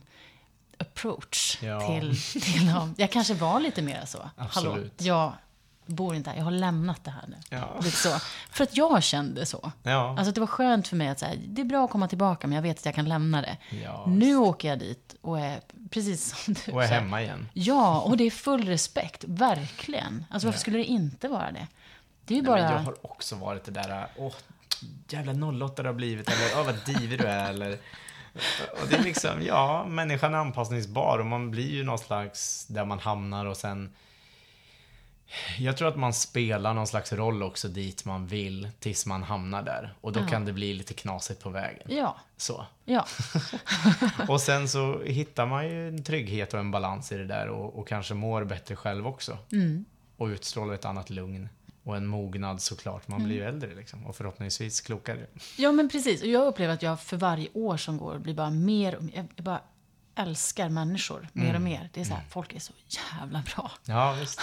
approach Ja. till, till dem. Jag kanske var lite mer så. Hallå, Absolut. jag bor inte här, jag har lämnat det här nu. Ja. Lite så. För att jag kände så. Ja. Alltså det var skönt för mig att säga, det är bra att komma tillbaka men jag vet att jag kan lämna det. Ja, nu åker jag dit och är precis som du och är sa. hemma igen. Ja, och det är full respekt, verkligen. Alltså varför skulle det inte vara det? Det är ju Nej, bara... jag har också varit det där, åh, jävla 08 det har blivit, eller åh vad divig du är, eller... Och det är liksom, ja, människan är anpassningsbar och man blir ju någon slags där man hamnar och sen... Jag tror att man spelar någon slags roll också dit man vill tills man hamnar där. Och då Ja. kan det bli lite knasigt på vägen. Ja, Så. ja. Och sen så hittar man ju en trygghet och en balans i det där och, och kanske mår bättre själv också. Mm. Och utstrålar ett annat lugn. Och en mognad såklart. Man blir ju äldre liksom, och förhoppningsvis klokare. Ja, men precis. Och jag upplever att jag för varje år som går blir bara mer och mer. Jag bara älskar människor mer och mer. Det är så här, folk är så jävla bra. Ja, visst.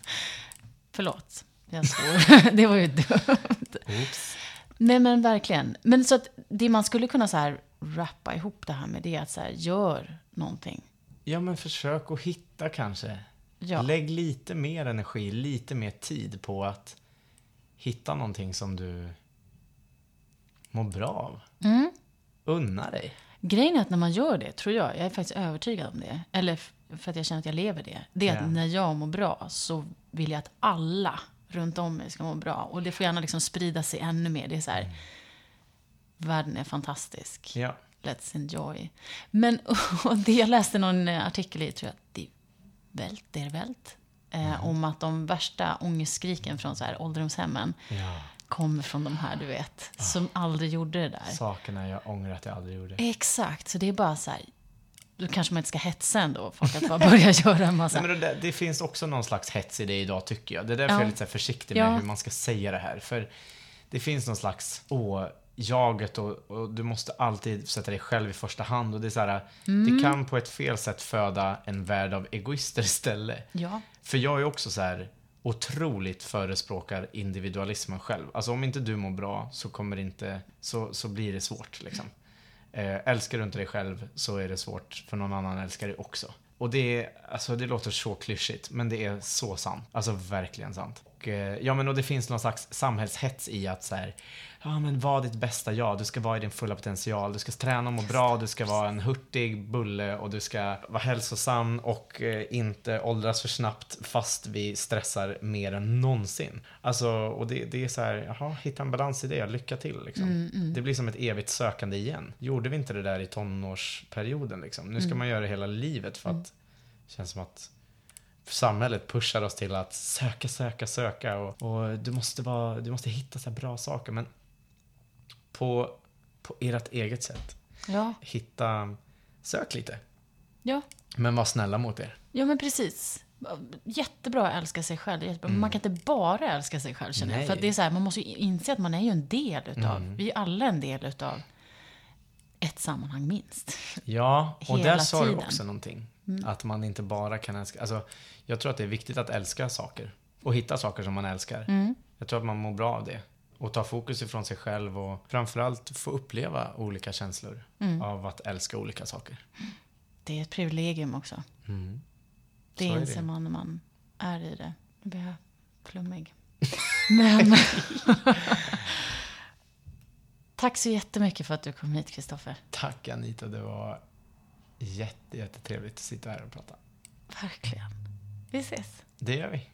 Förlåt, jag svor. det var ju dumt. Oops. Nej, men verkligen. Men så att det man skulle kunna så här rappa ihop det här med det är att så här, gör någonting. Ja, men försök att hitta kanske. Ja. Lägg lite mer energi, lite mer tid på att hitta någonting som du mår bra av. Mm. Unna dig. Grejen är att när man gör det, tror jag, jag är faktiskt övertygad om det, eller för att jag känner att jag lever det, det är Ja. att när jag mår bra så vill jag att alla runt om mig ska må bra. Och det får gärna liksom sprida sig ännu mer. Det är så här, världen är fantastisk. Ja. Let's enjoy. Men och det jag läste någon artikel i, tror jag, det Welt, der Welt, eh, om att de värsta ångestskriken från så här ålderdomshemmen ja. kommer från de här, du vet, som aldrig gjorde det där. Sakerna jag ångrar att jag aldrig gjorde. Exakt, så det är bara så här, då kanske man inte ska hetsa ändå, folk att bara börja göra en massa... Nej, men det, det finns också någon slags hets i det idag tycker jag. Det är därför Ja. jag är lite försiktig med Ja. hur man ska säga det här. För det finns någon slags, åh, jaget och, och du måste alltid sätta dig själv i första hand. Och det är så här, Mm. det kan på ett fel sätt föda en värld av egoister istället. Ja, För jag är också så här otroligt förespråkar individualismen själv. Alltså om inte du mår bra så kommer inte, så, så blir det svårt liksom. Eh, älskar du inte dig själv så är det svårt för någon annan älskar dig också. Och det är, alltså det låter så klyschigt, men det är så sant. Alltså verkligen sant. Och, eh, ja men och det finns någon slags samhällshets i att så här, ja men var ditt bästa jag, du ska vara i din fulla potential, du ska träna och må bra, du ska vara en hurtig bulle och du ska vara hälsosam och eh, inte åldras för snabbt fast vi stressar mer än någonsin. Alltså, och det, det är så här, jaha, hitta en balans i det, lycka till liksom. Det blir som ett evigt sökande igen. Gjorde vi inte det där i tonårsperioden liksom? Nu ska man göra det hela livet för att det känns som att samhället pushar oss till att söka, söka, söka och, och du, måste vara, du måste hitta så bra saker. Men på, på ert eget sätt. ja, Hitta, sök lite. ja. Men var snälla mot er. Ja, men precis. Jättebra att älska sig själv. Jättebra. Men Man kan inte bara älska sig själv, känner jag. För det är så här, man måste ju inse att man är ju en del utav, Mm. vi är ju alla en del utav ett sammanhang minst. Ja, och Hela där sa du också någonting. Att man inte bara kan älska. Alltså, jag tror att det är viktigt att älska saker. Och hitta saker som man älskar. Jag tror att man mår bra av det. Och ta fokus ifrån sig själv och framförallt få uppleva olika känslor av att älska olika saker. Det är ett privilegium också. Mm. Det inser man när man är i det. Nu blir jag flummig. Men... Tack så jättemycket för att du kom hit, Kristoffer. Tack Anita, det var jätte, jättetrevligt att sitta här och prata. Verkligen. Vi ses. Det gör vi.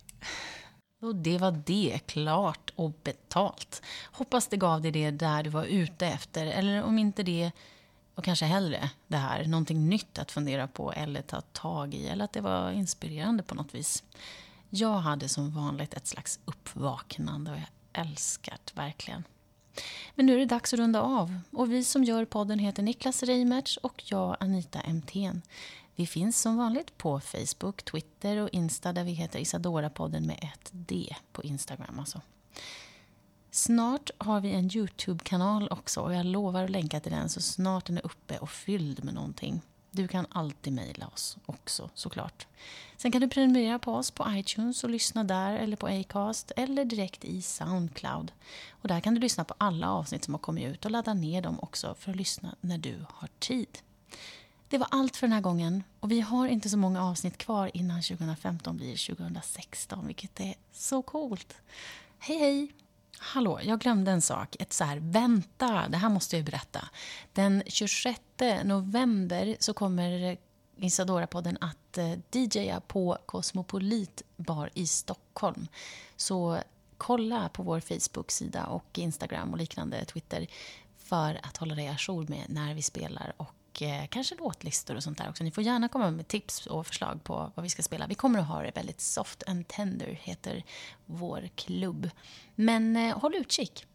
Och det var det, klart och betalt. Hoppas det gav dig det där du var ute efter, eller om inte det, och kanske hellre det här, någonting nytt att fundera på eller ta tag i, eller att det var inspirerande på något vis. Jag hade som vanligt ett slags uppvaknande och jag älskar det verkligen. Men nu är det dags att runda av. Och vi som gör podden heter Niklas Reimertz och jag Anita Emthén. Vi finns som vanligt på Facebook, Twitter och Insta där vi heter Isadora-podden med ett D på Instagram alltså. Snart har vi en YouTube-kanal också och jag lovar att länka till den så snart den är uppe och fylld med någonting. Du kan alltid mejla oss också såklart. Sen kan du prenumerera på oss på iTunes och lyssna där eller på Acast eller direkt i Soundcloud. Och där kan du lyssna på alla avsnitt som har kommit ut och ladda ner dem också för att lyssna när du har tid. Det var allt för den här gången och vi har inte så många avsnitt kvar innan 2015 blir 2016, vilket är så coolt. Hej hej! Hallå, jag glömde en sak. Ett så här, vänta, det här måste jag berätta. Den 26 november så kommer Isadora-podden att eh, DJa på Cosmopolit bar i Stockholm. Så kolla på vår Facebook-sida och Instagram och liknande, Twitter, för att hålla dig ajour med när vi spelar och eh, kanske låtlistor och sånt där också. Ni får gärna komma med tips och förslag på vad vi ska spela. Vi kommer att ha det väldigt soft and tender, heter vår klubb. Men eh, håll utkik.